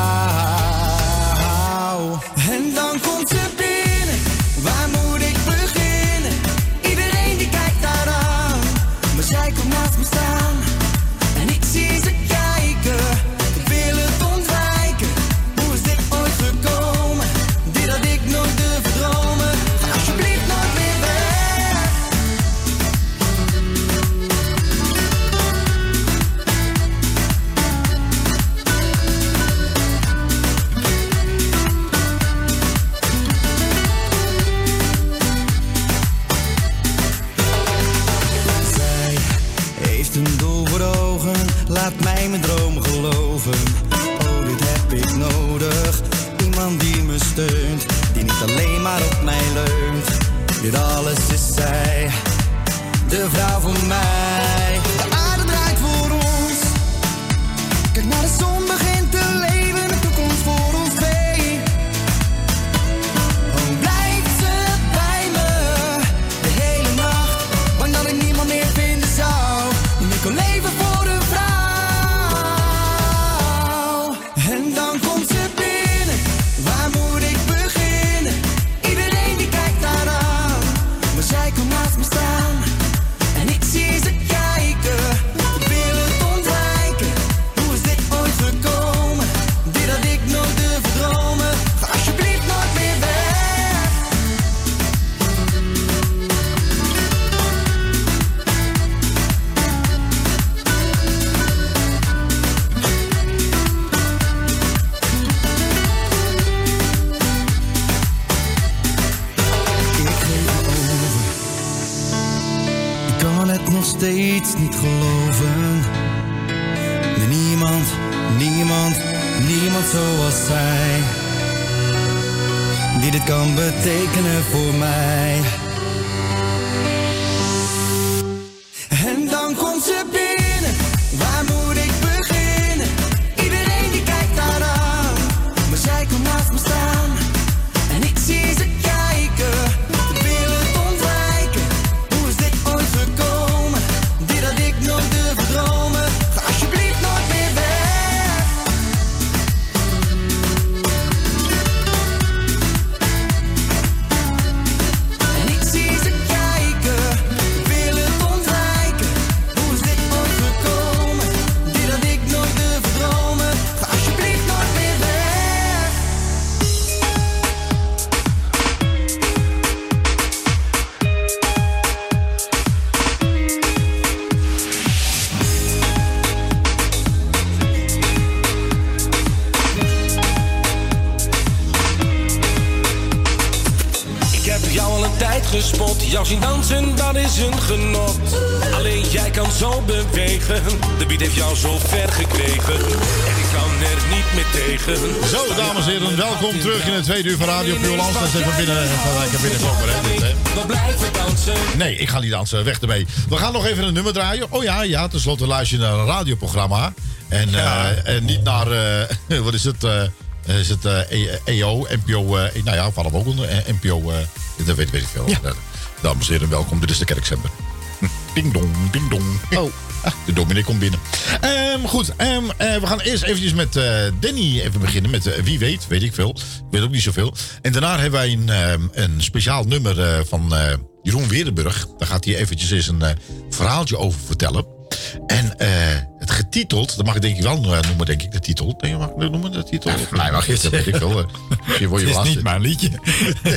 Tweede uur van Radio Puurland. Dat is even binnen, even lekker binnenkomen. hè, dit, hè. We blijven dansen. Nee, ik ga niet dansen. Weg ermee. We gaan nog even een nummer draaien. Oh ja, ja, tenslotte luister je naar een radioprogramma. En, eh, en niet naar, eh, wat is het? eh, is het eh, E- EO, NPO, eh, nou ja, vallen we ook onder eh, NPO, eh, dat weet, weet ik veel. Eh, dames en heren, welkom. Dit is de Kerkzender. Ding dong, ding dong. Oh. De dominee komt binnen. Ehm, goed, ehm, eh, we gaan eerst eventjes met eh, Danny even beginnen. Met eh, wie weet, weet ik veel. Ik weet ook niet zoveel. En daarna hebben wij een, ehm, een speciaal nummer van Jeroen Weerdenburg. Daar gaat hij eventjes eens een verhaaltje over vertellen. En getiteld, dat mag ik denk ik wel eh, noemen, denk ik, de titel. Nee, mag ik noemen, de titel? mij mag je het Dat weet ik wel. eh. Misschien word je Het is niet mijn liedje.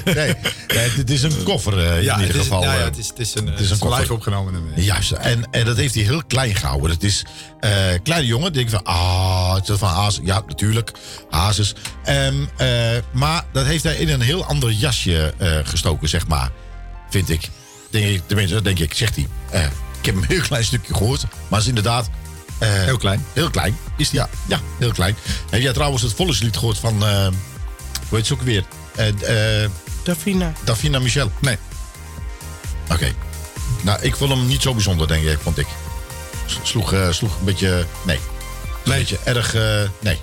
nee, nee, het is een koffer eh, Ja, in ieder is, geval. ja, ja, eh. het is, het is een, Het het is een live opgenomen nummer. Juist, en, en dat heeft hij heel klein gehouden. Het is eh kleine jongen, denk ik van, ah, het is van Hazes. Ja, natuurlijk, Hazes. Ehm, eh, maar dat heeft hij in een heel ander jasje eh, gestoken, zeg maar. Vind ik. Denk ik tenminste, dat denk ik, zegt hij. Eh, ik heb een heel klein stukje gehoord, maar het is inderdaad... eh, Heel klein. Heel klein, is die? Ja, ja heel klein. Heb jij trouwens het volkslied gehoord van, eh, hoe heet ze ook weer? Eh, eh, Davina. Davina Michel. Nee. Oké. Nou, ik vond hem niet zo bijzonder, denk ik, vond ik. Sloeg, sloeg een beetje... Nee. Een beetje erg... eh, nee.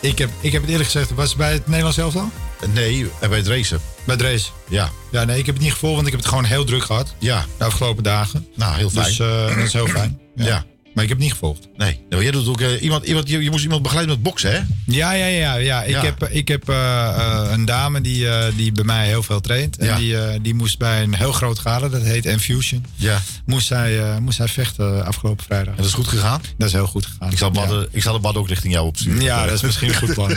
Ik heb, ik heb het eerlijk gezegd, was het bij het Nederlands elftal? Nee, bij het racen. Bij het race? Ja. Ja, nee, ik heb het niet gevolgd, want ik heb het gewoon heel druk gehad. Ja. De afgelopen dagen. Nou, heel fijn. Dus eh, dat is heel fijn. Ja. Maar ik heb het niet gevolgd. Nee. Nou, jij doet ook eh, iemand, iemand, je, je moest iemand begeleiden met boksen, hè? Ja, ja, ja. ja. Ik Ja. heb, ik heb eh, eh, een dame die, die bij mij heel veel traint. En Ja. die, die moest bij een heel groot gala, dat heet Infusion. Ja. Moest zij, moest zij vechten afgelopen vrijdag. En dat is goed gegaan? Dat is heel goed gegaan. Ik zal, ja. ik zal het bad ook richting jou opsturen. Ja, dat is misschien een goed plan.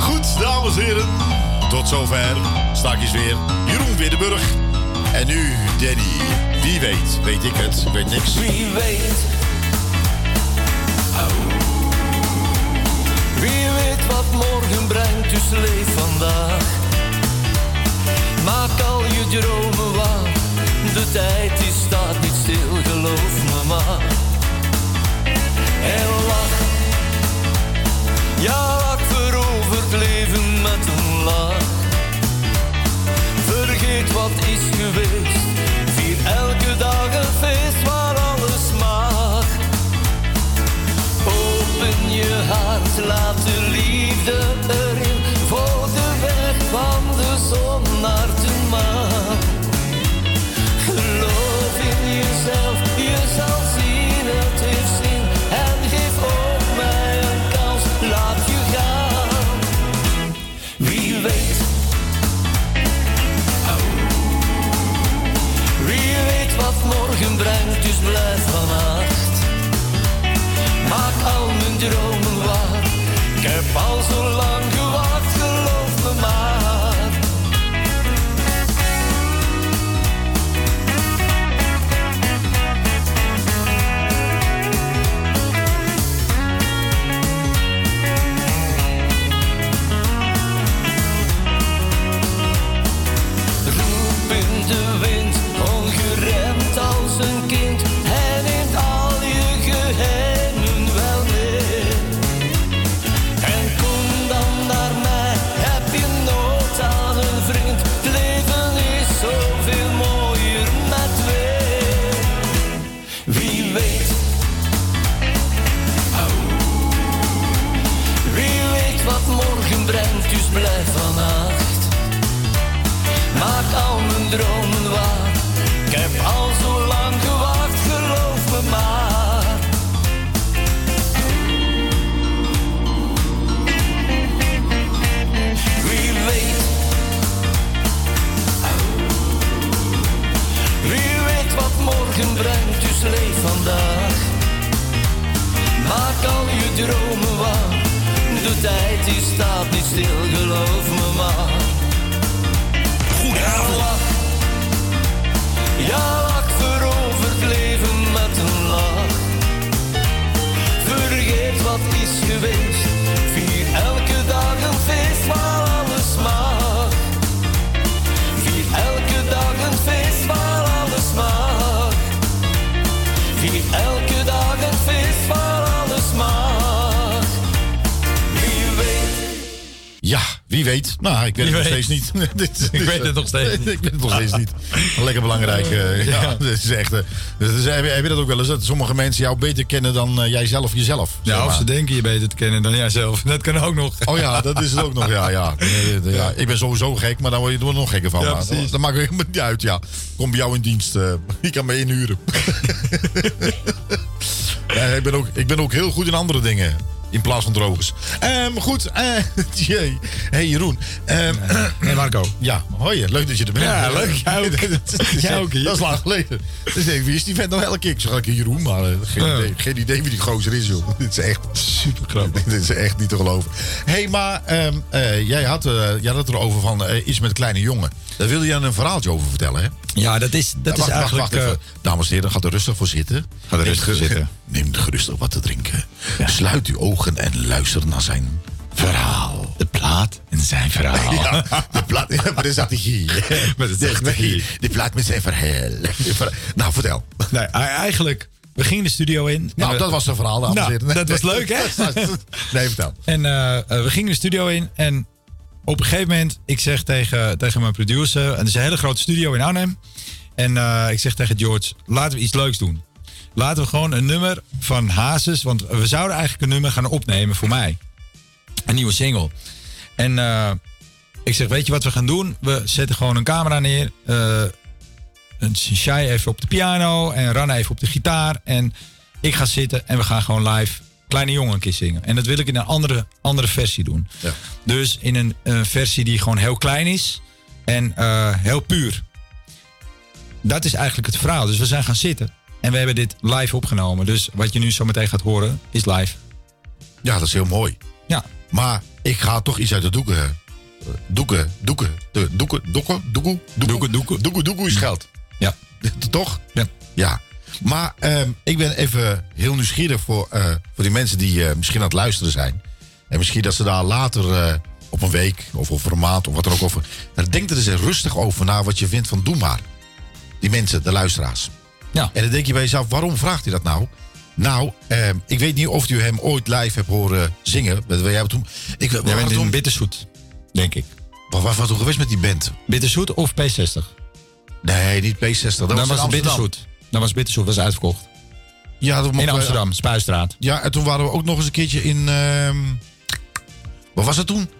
Goed, dames en heren. Tot zover. Straks weer Jeroen Widdenburg. En nu Danny. Wie weet, weet ik het. Weet niks. Wie weet. Wie weet wat morgen brengt, dus leef vandaag. Maak al je dromen waar. De tijd die staat niet stil, geloof me maar. En lach. Ja, wat is geweest. ik weet het nog steeds niet. Ik weet het nog steeds niet. ik weet het nog steeds niet. Lekker belangrijk. eh, ja. Ja. Dat is echt, eh, heb, je, heb je dat ook wel eens? Dat sommige mensen jou beter kennen dan eh, jij zelf jezelf. zeg Ja, of ze denken je beter te kennen dan jijzelf. Dat kan ook nog. Oh ja, dat is het ook nog. Ja, ja. Eh, ja. Ik ben sowieso gek, maar dan word je er nog gekker van. Ja, precies. dat maakt helemaal niet uit, ja. Kom bij jou in dienst. eh ik kan me inhuren. ja, ik, ben ook, ik ben ook heel goed in andere dingen. In plaats van drogers. Ehm, goed. eh, jee. hey Jeroen. Ehm, Hey Marco. ja, hoi. Leuk dat je er bent. Ja, leuk. Jij ook. Jij ook hier. Dat is lang geleden. Dus ik wie is die vent nou elke keer? Ik zeg Jeroen, maar eh, geen, Ja. idee, geen idee wie die gozer is, joh. Dit is echt Super grappig. Dit is echt niet te geloven. Hé, hey, maar ehm, eh, jij, had, eh, jij had erover van eh, iets met kleine jongen. Daar wilde je een verhaaltje over vertellen, hè? Ja, dat is, dat Ja, is wacht, eigenlijk... Wacht, wacht eh. Dames en heren, ga er rustig voor zitten. Ga er rustig voor zitten. Neem gerustig wat te drinken. Sluit uw ogen en luister naar zijn verhaal. de plaat en zijn verhaal. Ja, de plaat met de strategie. Met de strategie. De plaat met zijn verhaal. Nou, vertel. Nee, eigenlijk, we gingen de studio in. Nou, we- dat was een verhaal, Nou, heren. dat was leuk, hè? Nee, vertel. En eh, eh, we gingen de studio in en op een gegeven moment, ik zeg tegen, tegen mijn producer, en het is een hele grote studio in Arnhem. En eh, ik zeg tegen George, laten we iets leuks doen. Laten we gewoon een nummer van Hazes, want we zouden eigenlijk een nummer gaan opnemen voor mij. Een nieuwe single. En eh, ik zeg, weet je wat we gaan doen? We zetten gewoon een camera neer. een Shai even op de piano en Ran even op de gitaar. En ik ga zitten en we gaan gewoon live Kleine Jongen een keer zingen. En dat wil ik in een andere, andere versie doen. Ja. Dus in een, een versie die gewoon heel klein is en eh, heel puur. Dat is eigenlijk het verhaal. Dus we zijn gaan zitten en we hebben dit live opgenomen. Dus wat je nu zo meteen gaat horen is live. Ja, dat is heel mooi. Ja. Maar ik ga toch iets uit de doeken. eh, Doeken, doeken, de doeken, doeken, doekoe, doeken, doeken, doeken, doeken is geld. Ja. Toch? Ja. Ja. Maar ehm, ik ben even heel nieuwsgierig voor, eh, voor die mensen die eh, misschien aan het luisteren zijn. En misschien dat ze daar later eh, op een week of over een maand of wat er ook over. Daar denk er eens rustig over na wat je vindt van doe maar. Die mensen, de luisteraars. Ja. En dan denk je bij jezelf, waarom vraagt hij dat nou? Nou, ehm, ik weet niet of u hem ooit live hebt horen zingen. Wat- Jij toen, ik, Jij bent in Bitterzoet, denk ik. Waar was toen geweest met die band? Bitterzoet of P60? Nee, niet P60. Dat was, was. Bitterzoet. Dan was Bitterzoet was uitverkocht. Ja, In mochten we- Amsterdam, Spuistraat. Ja, en toen waren we ook nog eens een keertje in. ehm wat was het toen?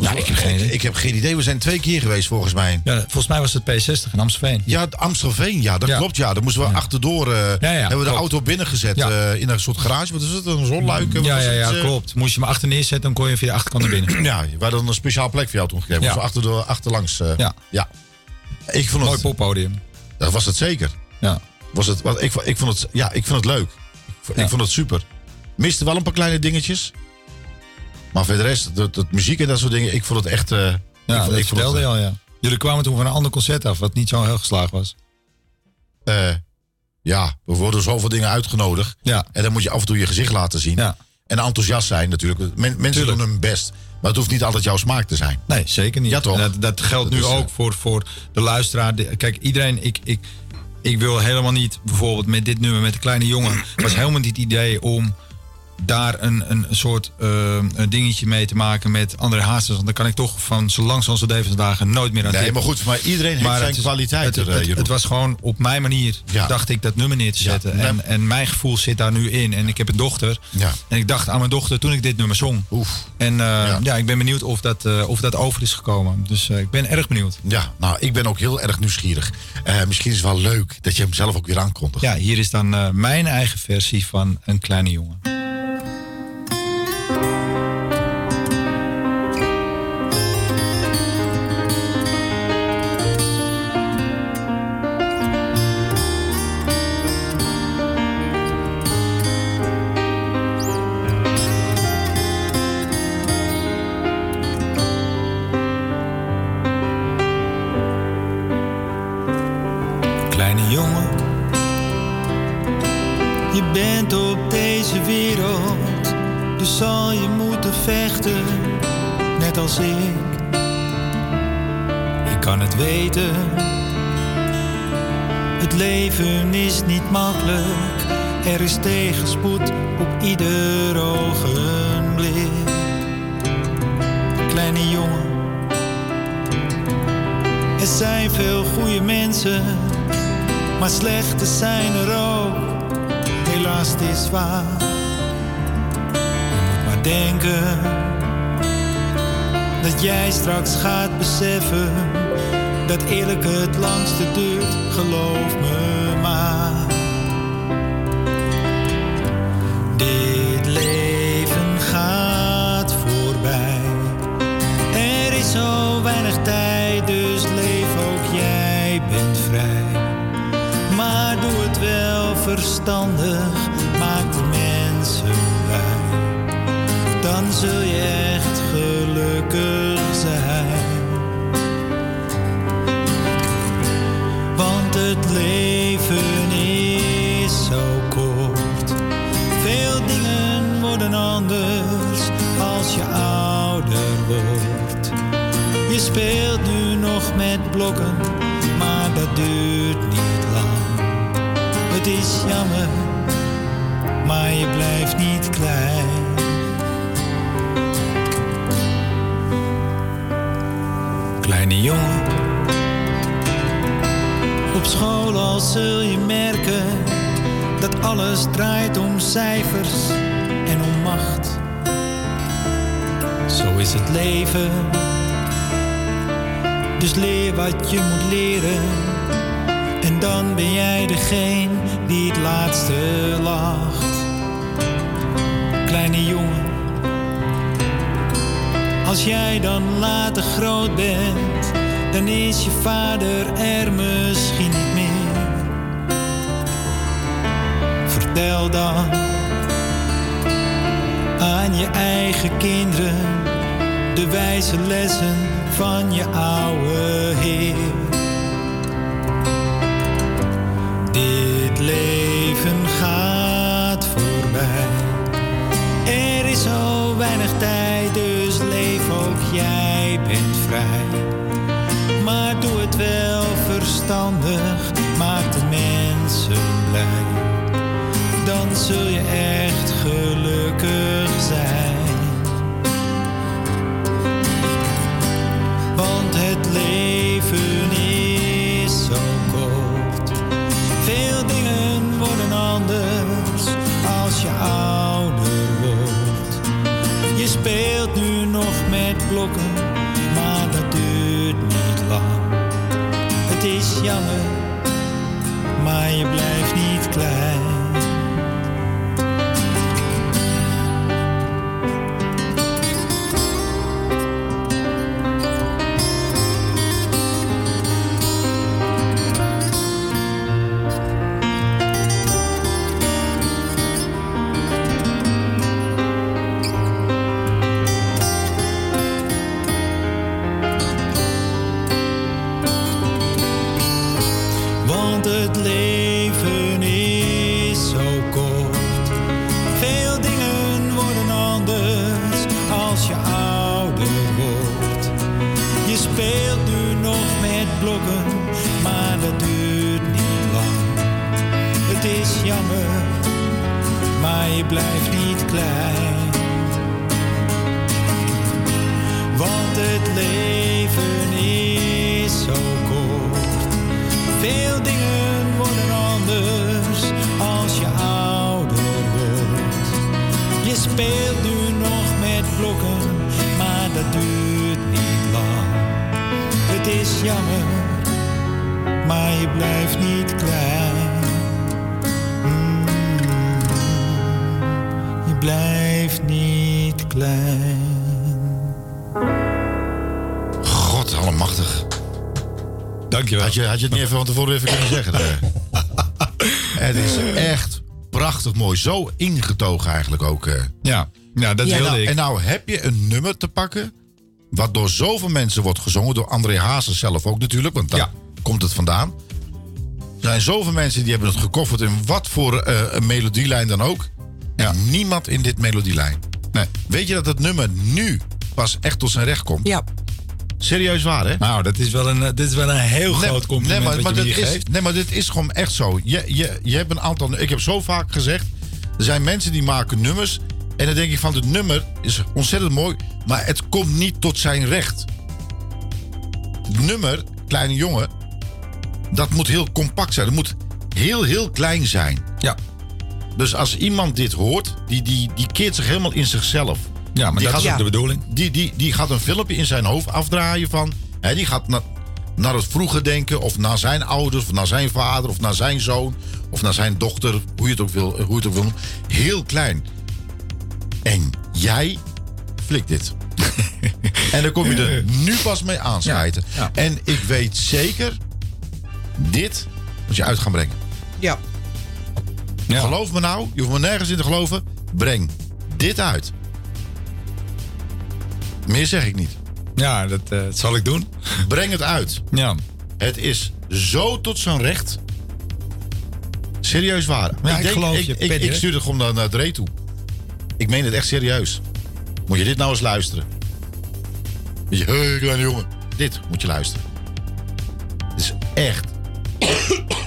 Ja, ik heb geen idee. Ik heb geen idee. We zijn twee keer geweest volgens mij. Ja, volgens mij was het P60 in Amstelveen. Ja, Amstelveen, ja, dat Ja. klopt. Ja, daar moesten we achterdoor. eh, hebben we de auto binnengezet Ja. eh, in een soort garage. Wat is het? Een zonluik? Wat Ja, ja, het, ja, eh? klopt. Moest je me achter neerzetten, dan kon je via de achterkant naar binnen. Ja, we hadden een speciaal plek voor jou toen gegeven. Ja. Ja. achter de, achterlangs. eh, Ja. ja. Ik vond Mooi poppodium. dat was het zeker. Ja. Was het, wat, ik, ik, vond het, ja, ik vond het leuk. Ik, vond- ik Ja. vond het super. Miste wel een paar kleine dingetjes. Maar voor de rest, dat, dat muziek en dat soort dingen, ik vond het echt... eh, Ja, ik, vond- dat ik vond vertelde je al, ja. Jullie kwamen toen van een ander concert af, wat niet zo heel geslaagd was. eh, ja, we worden zoveel dingen uitgenodigd. Ja. En dan moet je af en toe je gezicht laten zien. Ja. En enthousiast zijn natuurlijk. Men- mensen Tuurlijk. doen hun best. Maar het hoeft niet altijd jouw smaak te zijn. Nee, zeker niet. Ja, toch? Dat, dat geldt Dat nu is, eh, ook voor, voor de luisteraar. Kijk, iedereen, ik, ik, ik wil helemaal niet, bijvoorbeeld met dit nummer, met de kleine jongen, was helemaal niet het idee om daar een, een soort eh, een dingetje mee te maken met André Hazes. Want dan kan ik toch van zo lang zoals de levensdagen nooit meer aan Nee, maar goed, maar iedereen heeft zijn is- kwaliteiten, Het, eh, het, was gewoon op mijn manier, Ja. dacht ik, dat nummer neer te zetten. En, en mijn gevoel zit daar nu in. En ik heb een dochter. Ja. En ik dacht aan mijn dochter toen ik dit nummer zong. Oef. En eh, Ja. ja. ik ben benieuwd of dat, of dat over is gekomen. Dus ik ben erg benieuwd. Ja, nou, ik ben ook heel erg nieuwsgierig. Misschien is het wel leuk dat je hem zelf ook weer aankondigt. Ja, hier is dan mijn eigen versie van Een Kleine Jongen. Als ik. Ik kan het weten, het leven is niet makkelijk, er is tegenspoed op ieder ogenblik. kleine jongen. Er zijn veel goede mensen, maar slechte zijn er ook. Helaas, is waar. Maar denken dat jij straks gaat beseffen dat eerlijk het langste duurt, geloof me maar. Dit leven gaat voorbij. Er is zo weinig tijd, dus leef ook jij bent vrij. Maar doe het wel verstandig, speelt nu nog met blokken, maar dat duurt niet lang. Het is jammer, maar je blijft niet klein. Kleine jongen, op school al zul je merken dat alles draait om cijfers en om macht. Zo is het leven. Dus leer wat je moet leren. En dan ben jij degene die het laatste lacht. Kleine jongen, als jij dan later groot bent, dan is je vader er misschien niet meer. Vertel dan aan je eigen kinderen de wijze lessen van je oude Heer. Dit leven gaat voorbij. Er is zo weinig tijd, dus leef ook jij bent vrij. Maar doe het wel verstandig, maak de mensen blij. Dan zul je echt Want het leven Had je, had je het niet even van tevoren even kunnen zeggen? het is echt prachtig mooi. Zo ingetogen eigenlijk ook. eh. Ja, ja dat en wilde nou, ik. En nou heb je een nummer te pakken... wat door zoveel mensen wordt gezongen. Door André Hazes zelf ook natuurlijk, want daar komt het vandaan. Er zijn zoveel mensen die hebben het gekofferd... in wat voor eh, een melodielijn dan ook. En niemand in dit melodielijn. Nee. Weet je dat het nummer nu pas echt tot zijn recht komt? Ja. Serieus waar, hè? Nou, dat is wel een, eh, dit is wel een heel Nee, groot compliment nee, maar, maar is. Nee, maar dit is gewoon echt zo. Je, je, je hebt een aantal... Ik heb zo vaak gezegd... Er zijn mensen die maken nummers... En dan denk ik van, het nummer is ontzettend mooi, maar het komt niet tot zijn recht. Het nummer, Kleine Jongen, dat moet heel compact zijn. Het moet heel, heel klein zijn. Ja. Dus als iemand dit hoort, die, die, die keert zich helemaal in zichzelf. Ja, maar die dat is ook de bedoeling. Die, die, die gaat een filmpje in zijn hoofd afdraaien van... Hè, die gaat na- naar het vroege denken, of naar zijn ouders, of naar zijn vader, of naar zijn zoon, of naar zijn dochter, hoe je het ook wil, hoe je het ook wil noemen. Heel klein. En jij flikt dit. en dan kom je er nu pas mee aanschijten. En ik weet zeker, dit moet je uit gaan brengen. Ja. Geloof me nou, je hoeft me nergens in te geloven. Breng dit uit. Meer zeg ik niet. Ja, dat, eh, dat zal ik doen. Breng het uit. Ja. Het is zo tot zijn recht. Serieus waar. Ja, ik geloof je, Ik, ik stuur het gewoon naar, Dre toe. Ik meen het echt serieus. Moet je dit nou eens luisteren. Je, kleine jongen. Dit moet je luisteren. Het is echt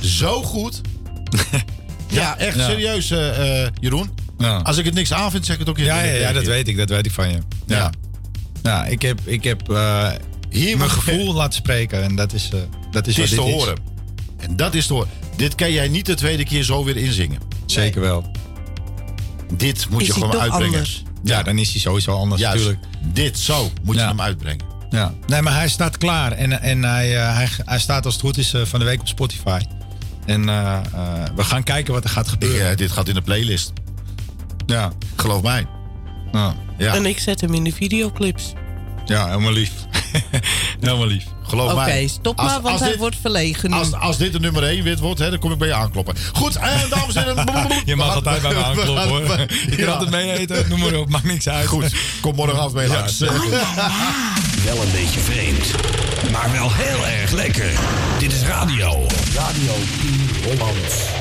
zo goed. ja, echt Ja. serieus, eh, eh, Jeroen. Als ik het niks aanvind, zeg ik het ook Ja, ja, ja, dat weet ik. Dat weet ik van je. Ja. Ja, ik heb, ik heb eh, Hier mijn gevoel laten spreken. En dat is, eh, dat is Het is wat te dit horen. En dat is te horen. Dit kan jij niet de tweede keer zo weer inzingen. Zeker wel. Dit moet Is je gewoon uitbrengen. anders? Ja, dan is hij sowieso anders Juist. natuurlijk. Dit zo moet je hem uitbrengen. Ja. Nee, maar hij staat klaar. En, en hij, eh, hij, hij staat als het goed is van de week op Spotify. En eh, eh, we gaan kijken wat er gaat gebeuren. Ik, eh, dit gaat in de playlist. Ja. Geloof mij. Ja. Ja. En ik zet hem in de videoclips. Ja, helemaal lief. helemaal lief. Geloof Oké, mij. stop Als- maar, want als hij dit- wordt verlegen nu. Als, als dit de nummer 1 wit wordt, hè, dan kom ik bij je aankloppen. Goed, en dames en heren. Je mag altijd bij me aankloppen hoor. Je kan Ja. altijd mee eten, noem maar op, maakt niks uit. Goed, kom morgen af mee langs. Wel een beetje vreemd, maar wel heel erg lekker. Dit is radio. Radio 10 Holland.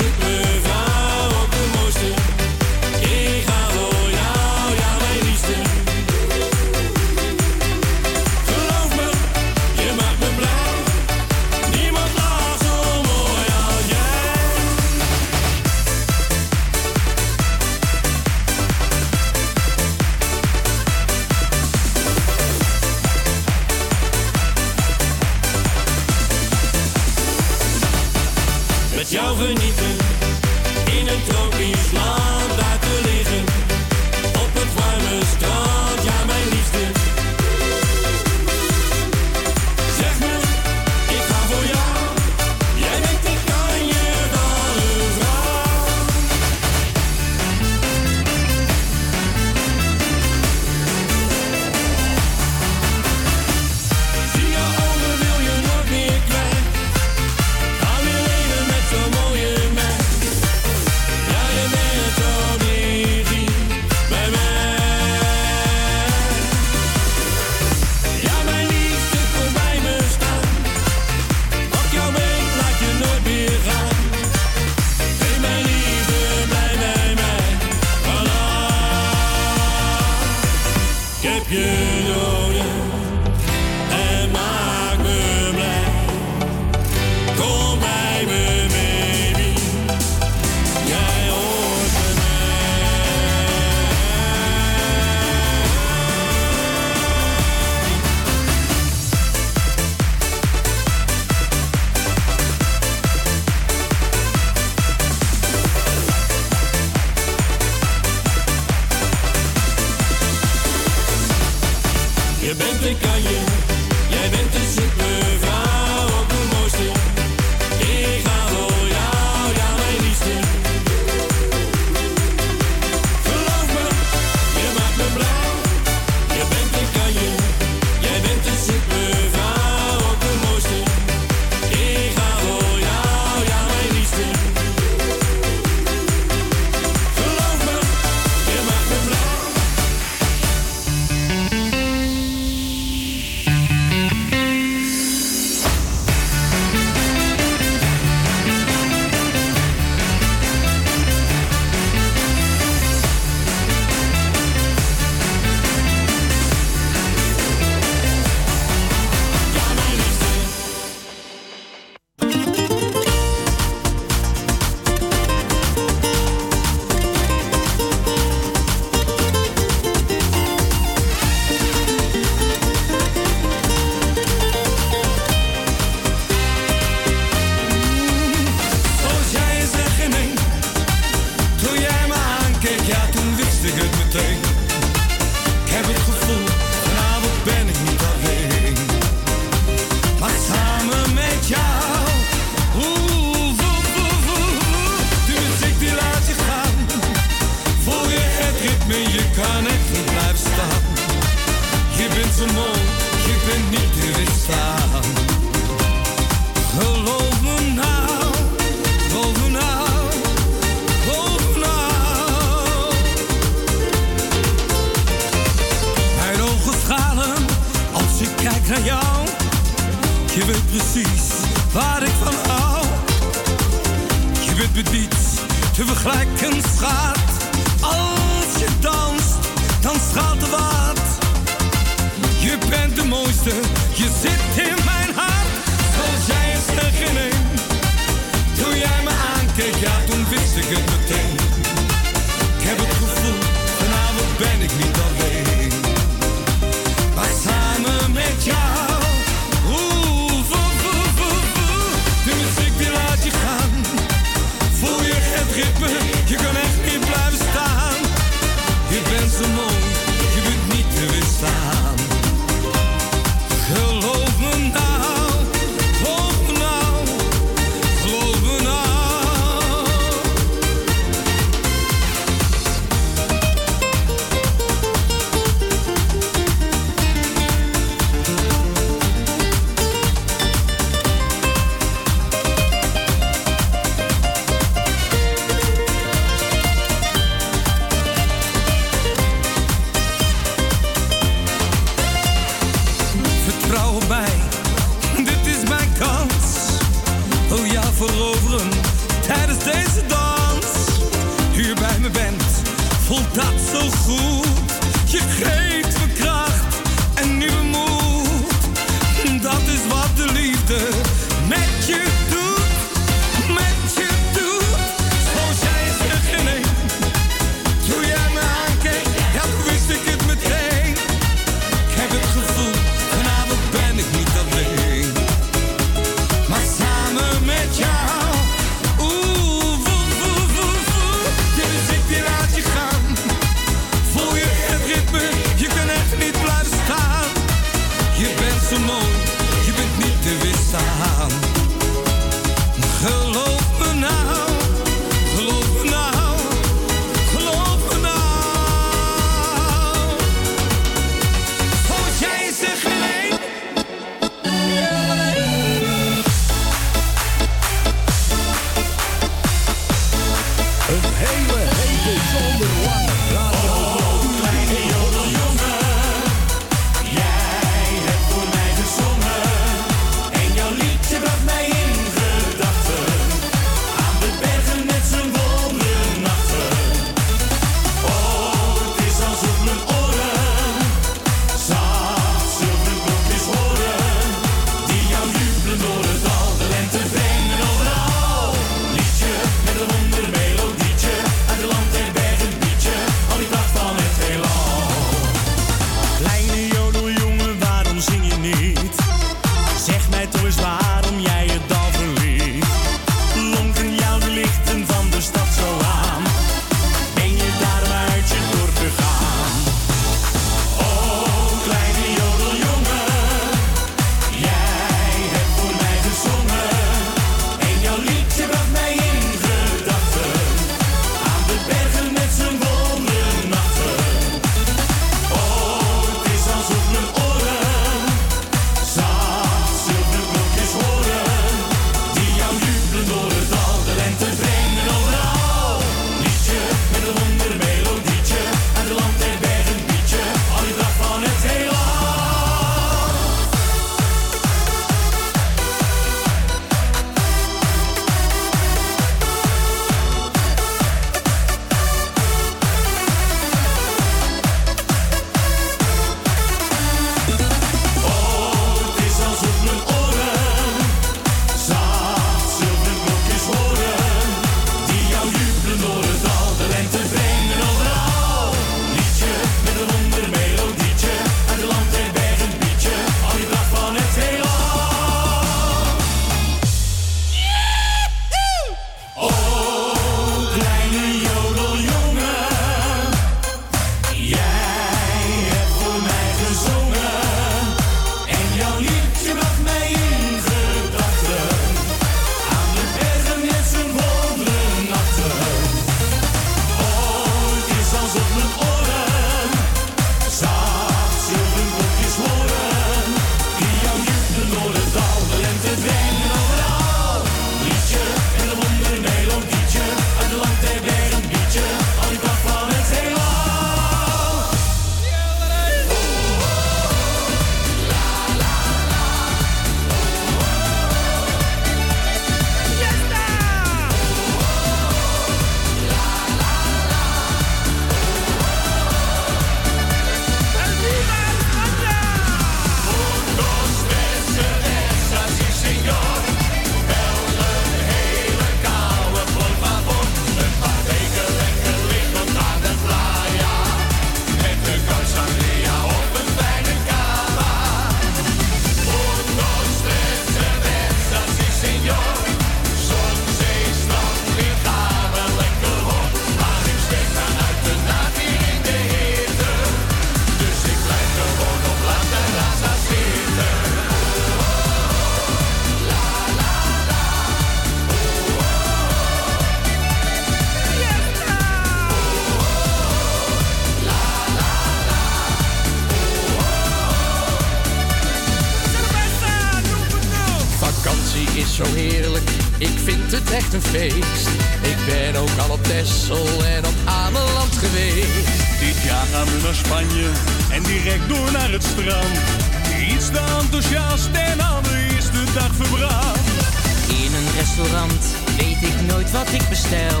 Weet ik nooit wat ik bestel.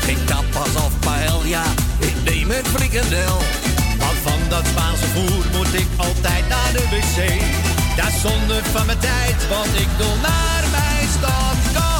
Geen tapas of paella, ik neem een frikandel. Want van dat Spaanse voer moet ik altijd naar de wc. Dat is zonde van mijn tijd, want ik doe naar mijn stadcafé.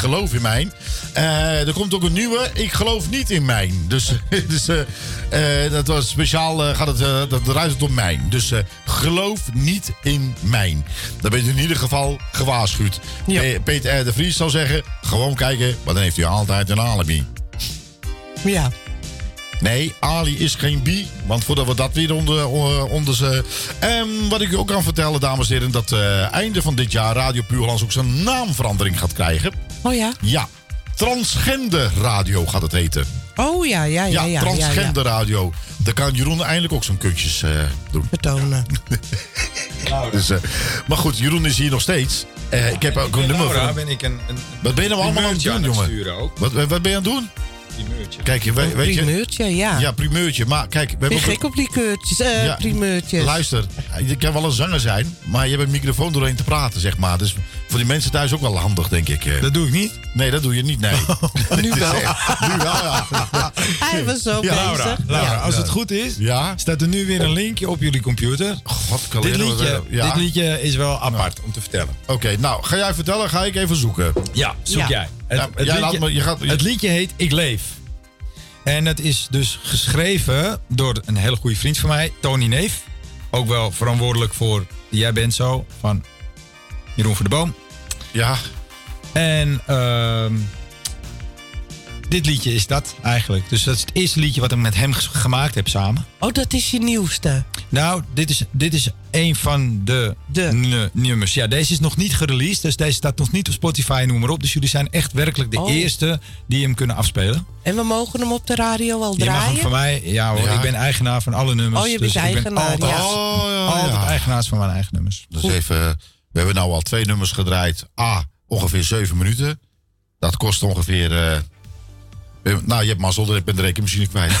Geloof in mijn. Eh, er komt ook een nieuwe Ik geloof niet in mijn. Dus, dus eh, eh, dat was speciaal, gaat het, dat het om mijn. Dus geloof niet in mijn. Dan ben je in ieder geval gewaarschuwd. Pe- Peter R. de Vries zou zeggen, gewoon kijken, maar dan heeft u altijd een alibi. Ja. Nee, Ali is geen bi. Want voordat we dat weer onder, onder ze. En wat ik u ook kan vertellen, dames en heren, dat eh, einde van dit jaar Radio Puurlands ook zijn naamverandering gaat krijgen. Oh ja? Ja, Transgender Radio gaat het heten. Oh ja, ja, ja. ja, Transgender Radio. Daar kan Jeroen eindelijk ook zijn kutjes eh, doen. Betonen. Dus, eh, maar goed, Jeroen is hier nog steeds. Eh, ik heb ook een nummer Laura van. ben ik een, een Wat ben je nou allemaal aan het primeurtje doen, jongen? ook. Wat, wat ben je aan het doen? Primeurtje. Kijk, je, weet, weet je, primeurtje, ja. Ja, primeurtje. Maar kijk, we Ben hebben ook gek op die keurtjes, eh, Ja, primeurtjes? Luister, je kan wel een zanger zijn, maar je hebt een microfoon doorheen te praten, zeg maar. Dus voor die mensen thuis ook wel handig, denk ik. eh. Dat doe ik niet. Nee, dat doe je niet, nee. Nu wel. nu wel, ja. Hij was zo Ja, bezig. Laura, Laura, Ja. als het goed is, Ja? staat er nu weer een linkje op jullie computer. God, kan Dit liedje, dit liedje is wel apart om te vertellen. Oké, nou, ga jij vertellen, ga ik even zoeken. Ja, zoek Ja. jij. Het, Ja, het jij liedje, laat me- je gaat- het liedje heet Ik Leef. En het is dus geschreven door een hele goede vriend van mij, Tony Neef. Ook wel verantwoordelijk voor Jij bent zo van Jeroen voor de Boom. Ja, En ehm, dit liedje is dat eigenlijk. Dus dat is het eerste liedje wat ik met hem gemaakt heb samen. Oh, dat is je nieuwste. Nou, dit is, dit is een van de, nu- nummers. Ja, deze is nog niet gereleased, dus deze staat nog niet op Spotify, noem maar op. Dus jullie zijn echt werkelijk de Oh. eerste die hem kunnen afspelen. En we mogen hem op de radio al Je mag hem draaien? van mij, ja hoor, Ja. ik ben eigenaar van alle nummers. Oh, je bent dus ik ben eigenaar, altijd, ja. Oh, ja, altijd ja. eigenaars van mijn eigen nummers. dus even, we hebben nou al twee nummers gedraaid. A, ongeveer zeven minuten. Dat kost ongeveer... eh, eh, nou, je hebt mazzel, ik ben de rekenmachine kwijt.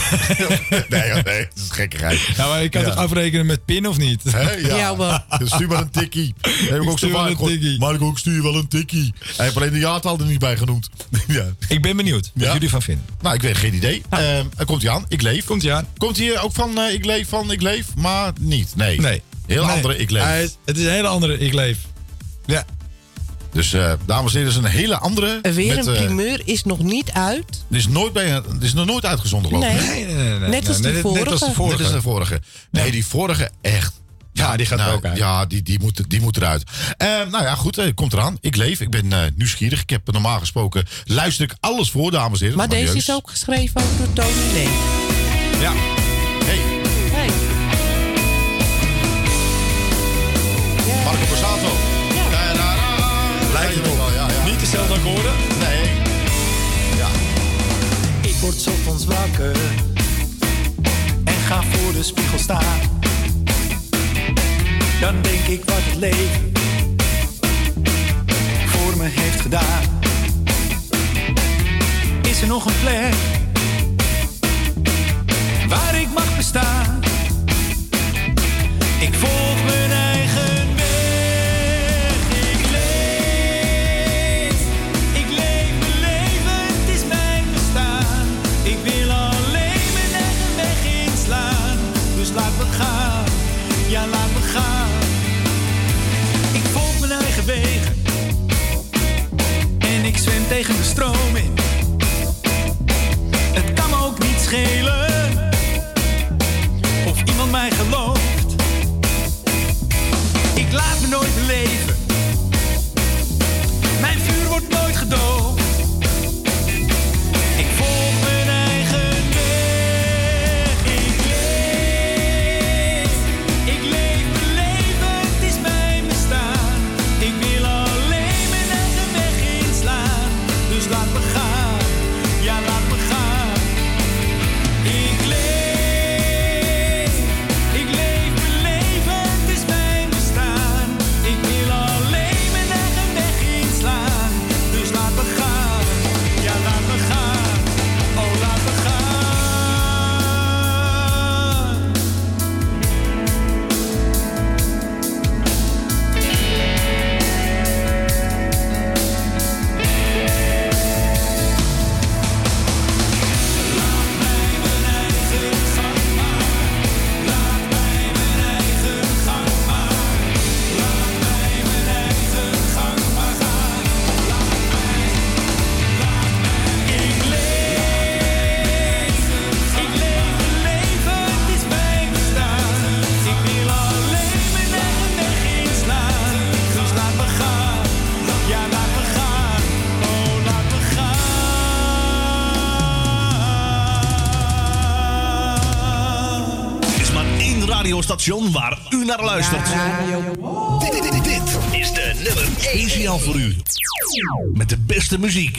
nee, nee, dat is gekkigheid. Nou, maar je kan Ja. toch afrekenen met pin of niet? Hè? Ja. Ja, maar- Dus stuur maar een tikkie. Heb ik ook zo stuur wel vaak een gehoord. tikkie. Maar ik ook stuur wel een tikkie. Hij heeft alleen de jaartal er niet bij genoemd. ja. Ik ben benieuwd wat Ja. jullie van vinden. Nou, ik weet geen idee. Ehm, er komt hij aan. Ik leef. Komt ie aan? Komt hij ook van eh, Ik leef van Ik leef, maar niet. Nee. Nee. Heel andere ik leef. Het is een hele andere ik leef. Ja. Dus eh, dames en heren, is een hele andere. Weer met, een eh, primeur is nog niet uit. Is, nooit bij, het is nog nooit uitgezonden. Nee. Nee, nee, nee, net, als de vorige. net als de vorige. Net als de vorige. Nee, die vorige echt. Ja, die gaat nou, ook uit. Ja, die, die, moet, die moet eruit. Ehm, nou ja, goed, eh, komt eraan. Ik leef, ik ben nieuwsgierig. Ik heb normaal gesproken, luister ik alles voor, dames en heren. Maar, maar deze is ook geschreven door Tony Lee. Ja, hey. Marco Borsato. Ja. Lijkt het wel. Niet dezelfde akkoorden? Nee. Ja. Ik word ochtends wakker en ga voor de spiegel staan. Dan denk ik wat het leven voor me heeft gedaan. Is er nog een plek waar ik mag bestaan? Ik voel Ik zwem tegen de stroom in. Het kan me ook niet schelen of iemand mij gelooft. Ik laat me nooit leven. Mijn vuur wordt waar u naar luistert. Dit, is de nummer 1 voor u. Met de beste muziek.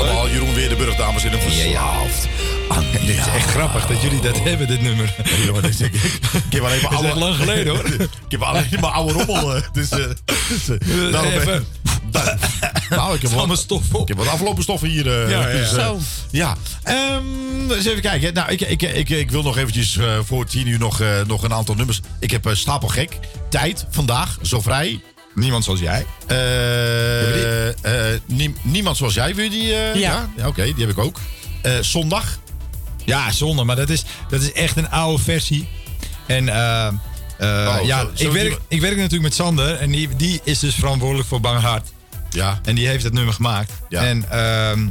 Allemaal Jeroen Weerdenburg, dames en heren, verslaafd. aan Dit is echt grappig dat jullie dat hebben, dit nummer. Jongen, dit is, ik, ik heb alleen maar Dat is oude... echt lang geleden, hoor. ik heb alleen maar oude rommel. Dus, eh, daarom Even. Da- nou, ik heb Allemaal wat, stof op. ik heb wat afgelopen stoffen hier. eh, Ja, ja, ja. dus, eh, ja. Ehm, eens even kijken. Nou, ik, ik, ik, ik wil nog eventjes eh, voor tien uur nog, eh, nog een aantal nummers. Ik heb eh, stapelgek. Tijd, vandaag, zo vrij. Niemand zoals jij. Eh, nie- niemand zoals jij, wil je die? eh, Ja. ja? Oké, die heb ik ook. Zondag. Ja, zonde, maar dat is, dat is echt een oude versie. En Oh, ja, zo- zo ik, werk, die- ik werk natuurlijk met Sander en die, die is dus verantwoordelijk voor Bang Hart. Ja. En die heeft dat nummer gemaakt. Ja. En ehm,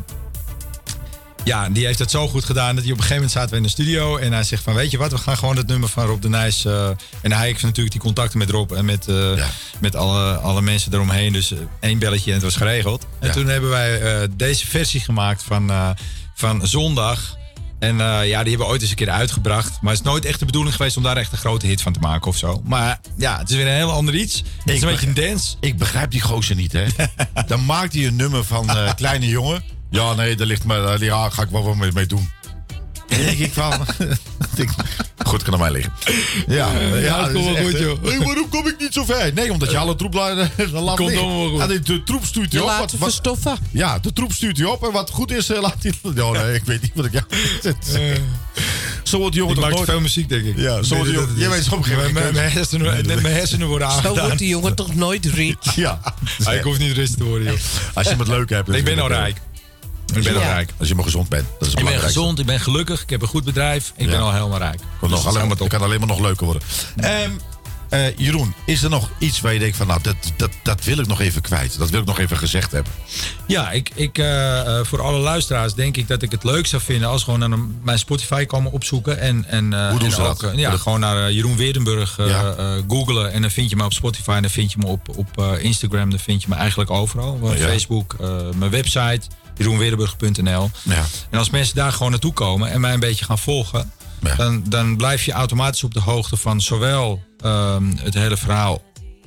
ja, die heeft dat zo goed gedaan dat hij op een gegeven moment zaten we in de studio en hij zegt van weet je wat, we gaan gewoon het nummer van Rob de Nijs. eh, en hij heeft natuurlijk die contacten met Rob en met, eh, met alle, alle mensen eromheen. Dus eh, één belletje en het was geregeld. En Ja. toen hebben wij deze versie gemaakt van, van zondag. En ja, die hebben we ooit eens een keer uitgebracht. Maar het is nooit echt de bedoeling geweest om daar echt een grote hit van te maken of zo. Maar ja, het is weer een heel ander iets. Het is een beetje een dance. Ik begrijp die gozer niet, hè. Dan maakt hij een nummer van Kleine Jongen. Ja, nee, daar ligt maar, daar ja, ga ik wel wat mee, mee doen. En dan denk ik van... ik- goed, kan aan mij liggen. Ja, ja, Ja, dat kom is wel goed, joh. Hey, waarom kom ik niet zo ver? Nee, omdat je alle troep la- laat Komt allemaal goed. Ja, de, de troep stuurt Je je op. laat Wat, verstoffen. ja, de troep stuurt je op. En wat goed is, eh, laat hij... Ja, nee, ik weet niet wat ik... Ja, zo wordt die jongen Ik toch maak te nooit... veel muziek, denk ik. Ja, zo wordt die jongen... Jij weet het op een gegeven Mijn- moment... Mijn hersenen, nee, mijn hersenen worden Zo aangedaan. wordt die jongen toch nooit rich. Ja. Ah, ik hoef niet rust te worden, joh. Als je het leuk hebt. Ik ben al rijk. Ik ben al rijk. Als je maar gezond bent. Dat is het Ik ben gezond, ik ben gelukkig, ik heb een goed bedrijf. Ik Ja. ben al helemaal rijk. Kan Dus nog alleen, het kan alleen maar nog leuker worden. Ehm, eh, Jeroen, is er nog iets waar je denkt van... Nou, dat, dat, dat wil ik nog even kwijt. Dat wil ik nog even gezegd hebben. Ja, ik, ik, eh, eh, voor alle luisteraars denk ik dat ik het leuk zou vinden als gewoon naar een- mijn Spotify komen opzoeken. En, en, eh, Hoe doen en ze ook, dat? ja, Dat- gewoon naar Jeroen Weerdenburg eh, Ja. googlen. En dan vind je me op Spotify en dan vind je me op, op eh, Instagram. Dan vind je me eigenlijk overal. Ja. Facebook, eh, mijn website, jeroenweerdenburg.nl. Ja. En als mensen daar gewoon naartoe komen en mij een beetje gaan volgen, Ja. dan, dan blijf je automatisch op de hoogte van zowel ehm, het hele verhaal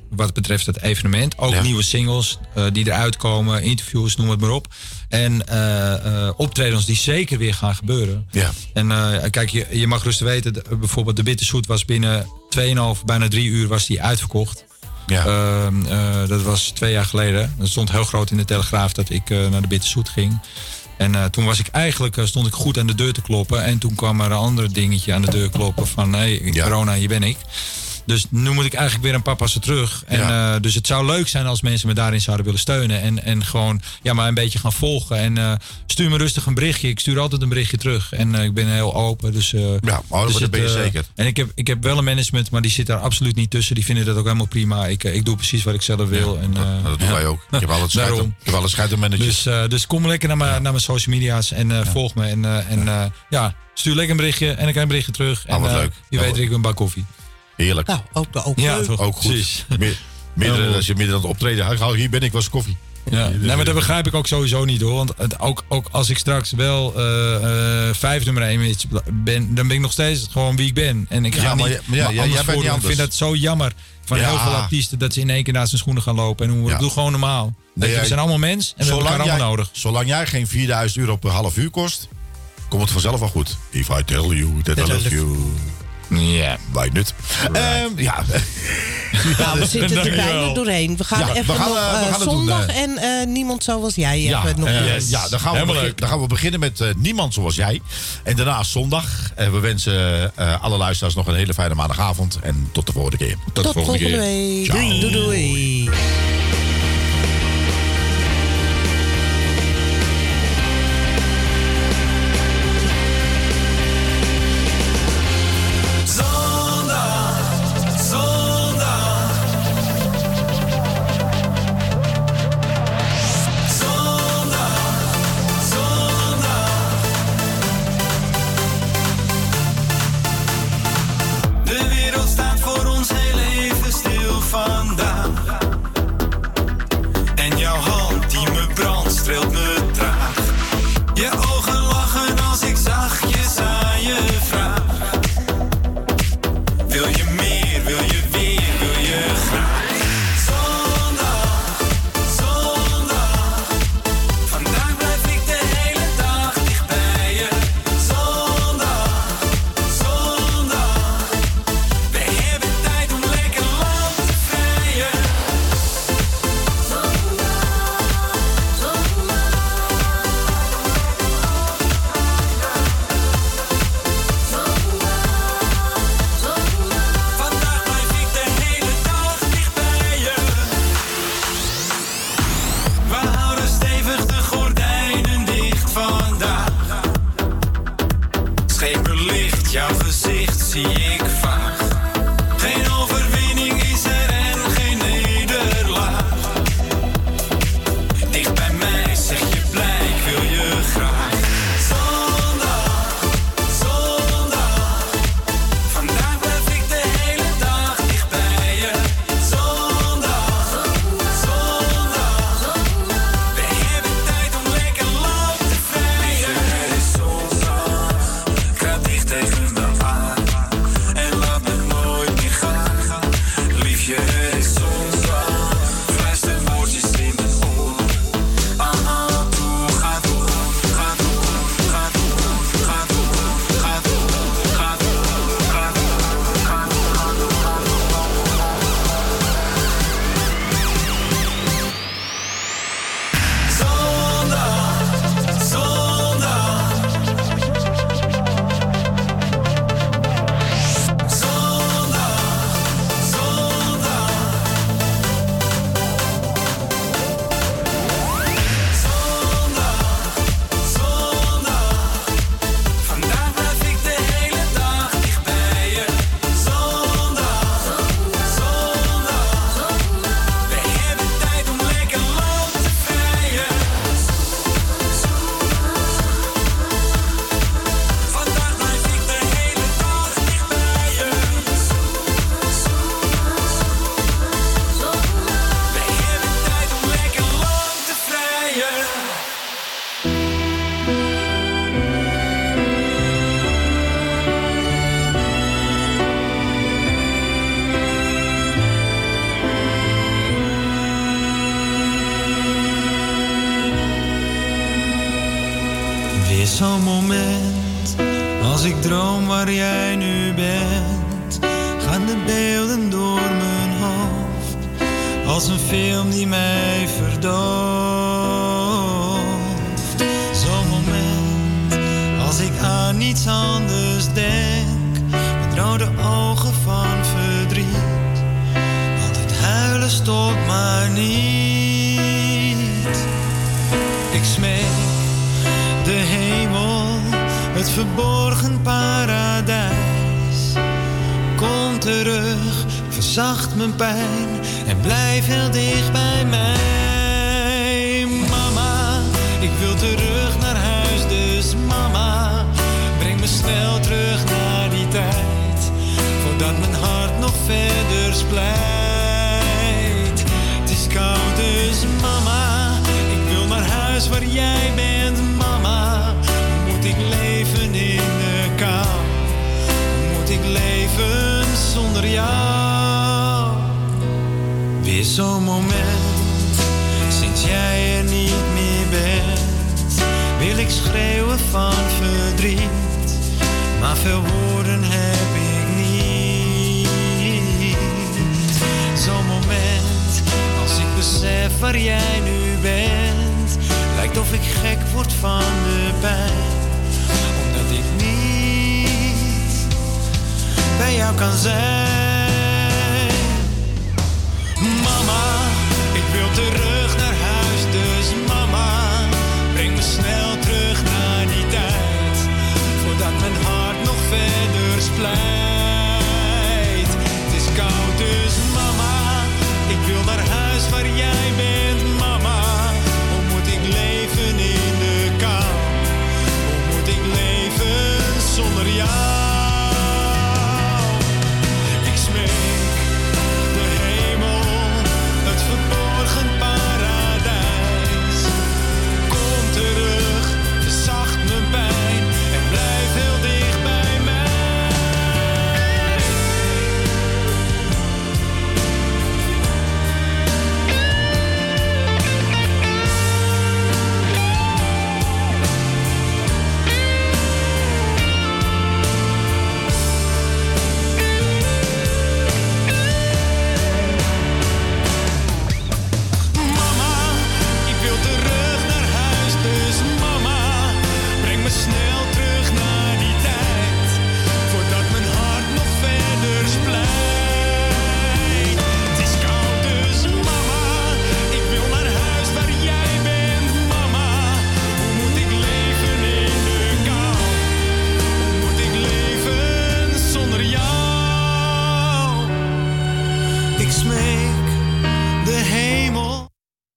wat betreft het evenement. Ook Ja. nieuwe singles eh, die eruit komen, interviews, noem het maar op. En eh, eh, optredens die zeker weer gaan gebeuren. Ja. En kijk, je, je mag rustig weten, bijvoorbeeld de Bitterzoet was binnen 2,5, bijna drie uur was die uitverkocht. Ja. Ehm, eh, dat was twee jaar geleden. Dat stond heel groot in de Telegraaf dat ik eh, naar de Bitterzoet ging. En eh, toen was ik eigenlijk, stond ik goed aan de deur te kloppen. En toen kwam er een ander dingetje aan de deur kloppen van... hé, hey, Ja. corona, hier ben ik. Dus nu moet ik eigenlijk weer een paar passen terug. En, Ja. eh, dus het zou leuk zijn als mensen me daarin zouden willen steunen. En, en gewoon ja, maar een beetje gaan volgen. En eh, stuur me rustig een berichtje. Ik stuur altijd een berichtje terug. En eh, ik ben heel open. Dus, Ja, oh, dus dat ben je zeker. En ik heb, ik heb wel een management, maar die zit daar absoluut niet tussen. Die vinden dat ook helemaal prima. Ik, ik doe precies wat ik zelf wil. en, Dat, dat doen ja. wij ook. Ik heb heb scheid aan managers. Dus, dus kom lekker naar mijn, naar mijn social media's en volg me. En, en ja, stuur lekker een berichtje en ik krijg een berichtje terug. En Ah, wat eh, leuk. Je Ja, weet, ik een bak koffie. Heerlijk. Nou, ook, ook Ja, leuk. toch? ook goed. Precies. Meer- Ja, als je midden aan het optreden... Hou, hier ben ik, was koffie. Ja. Nee, maar dat begrijp ik ook sowieso niet hoor. Want het, ook, ook als ik straks wel eh, eh, vijf nummer één is- ben, dan ben ik nog steeds gewoon wie ik ben. En ik ga Ja, maar niet je- maar ja, ja, anders bent niet. Ik vind dat zo jammer van Ja. heel veel artiesten dat ze in één keer naast zijn schoenen gaan lopen. En hoe, Ja. doe gewoon normaal. Weet je, we zijn allemaal mens en we hebben elkaar allemaal jij, nodig. Zolang jij geen 4000 euro per half uur kost, komt het vanzelf wel goed. If I tell you that I love you. Ja. Bij nut. Ehm, ja. Nou, we zitten er bijna doorheen. We gaan Ja, we even gaan, nog eh, we eh, gaan doen, zondag eh. en eh, niemand zoals jij. Ja, nog eh, iets. ja dan, gaan we begin- dan gaan we beginnen met eh, Niemand Zoals Jij. En daarna zondag. En we wensen eh, alle luisteraars nog een hele fijne maandagavond. En tot de volgende keer. Tot de volgende week. Ciao. Doei doei.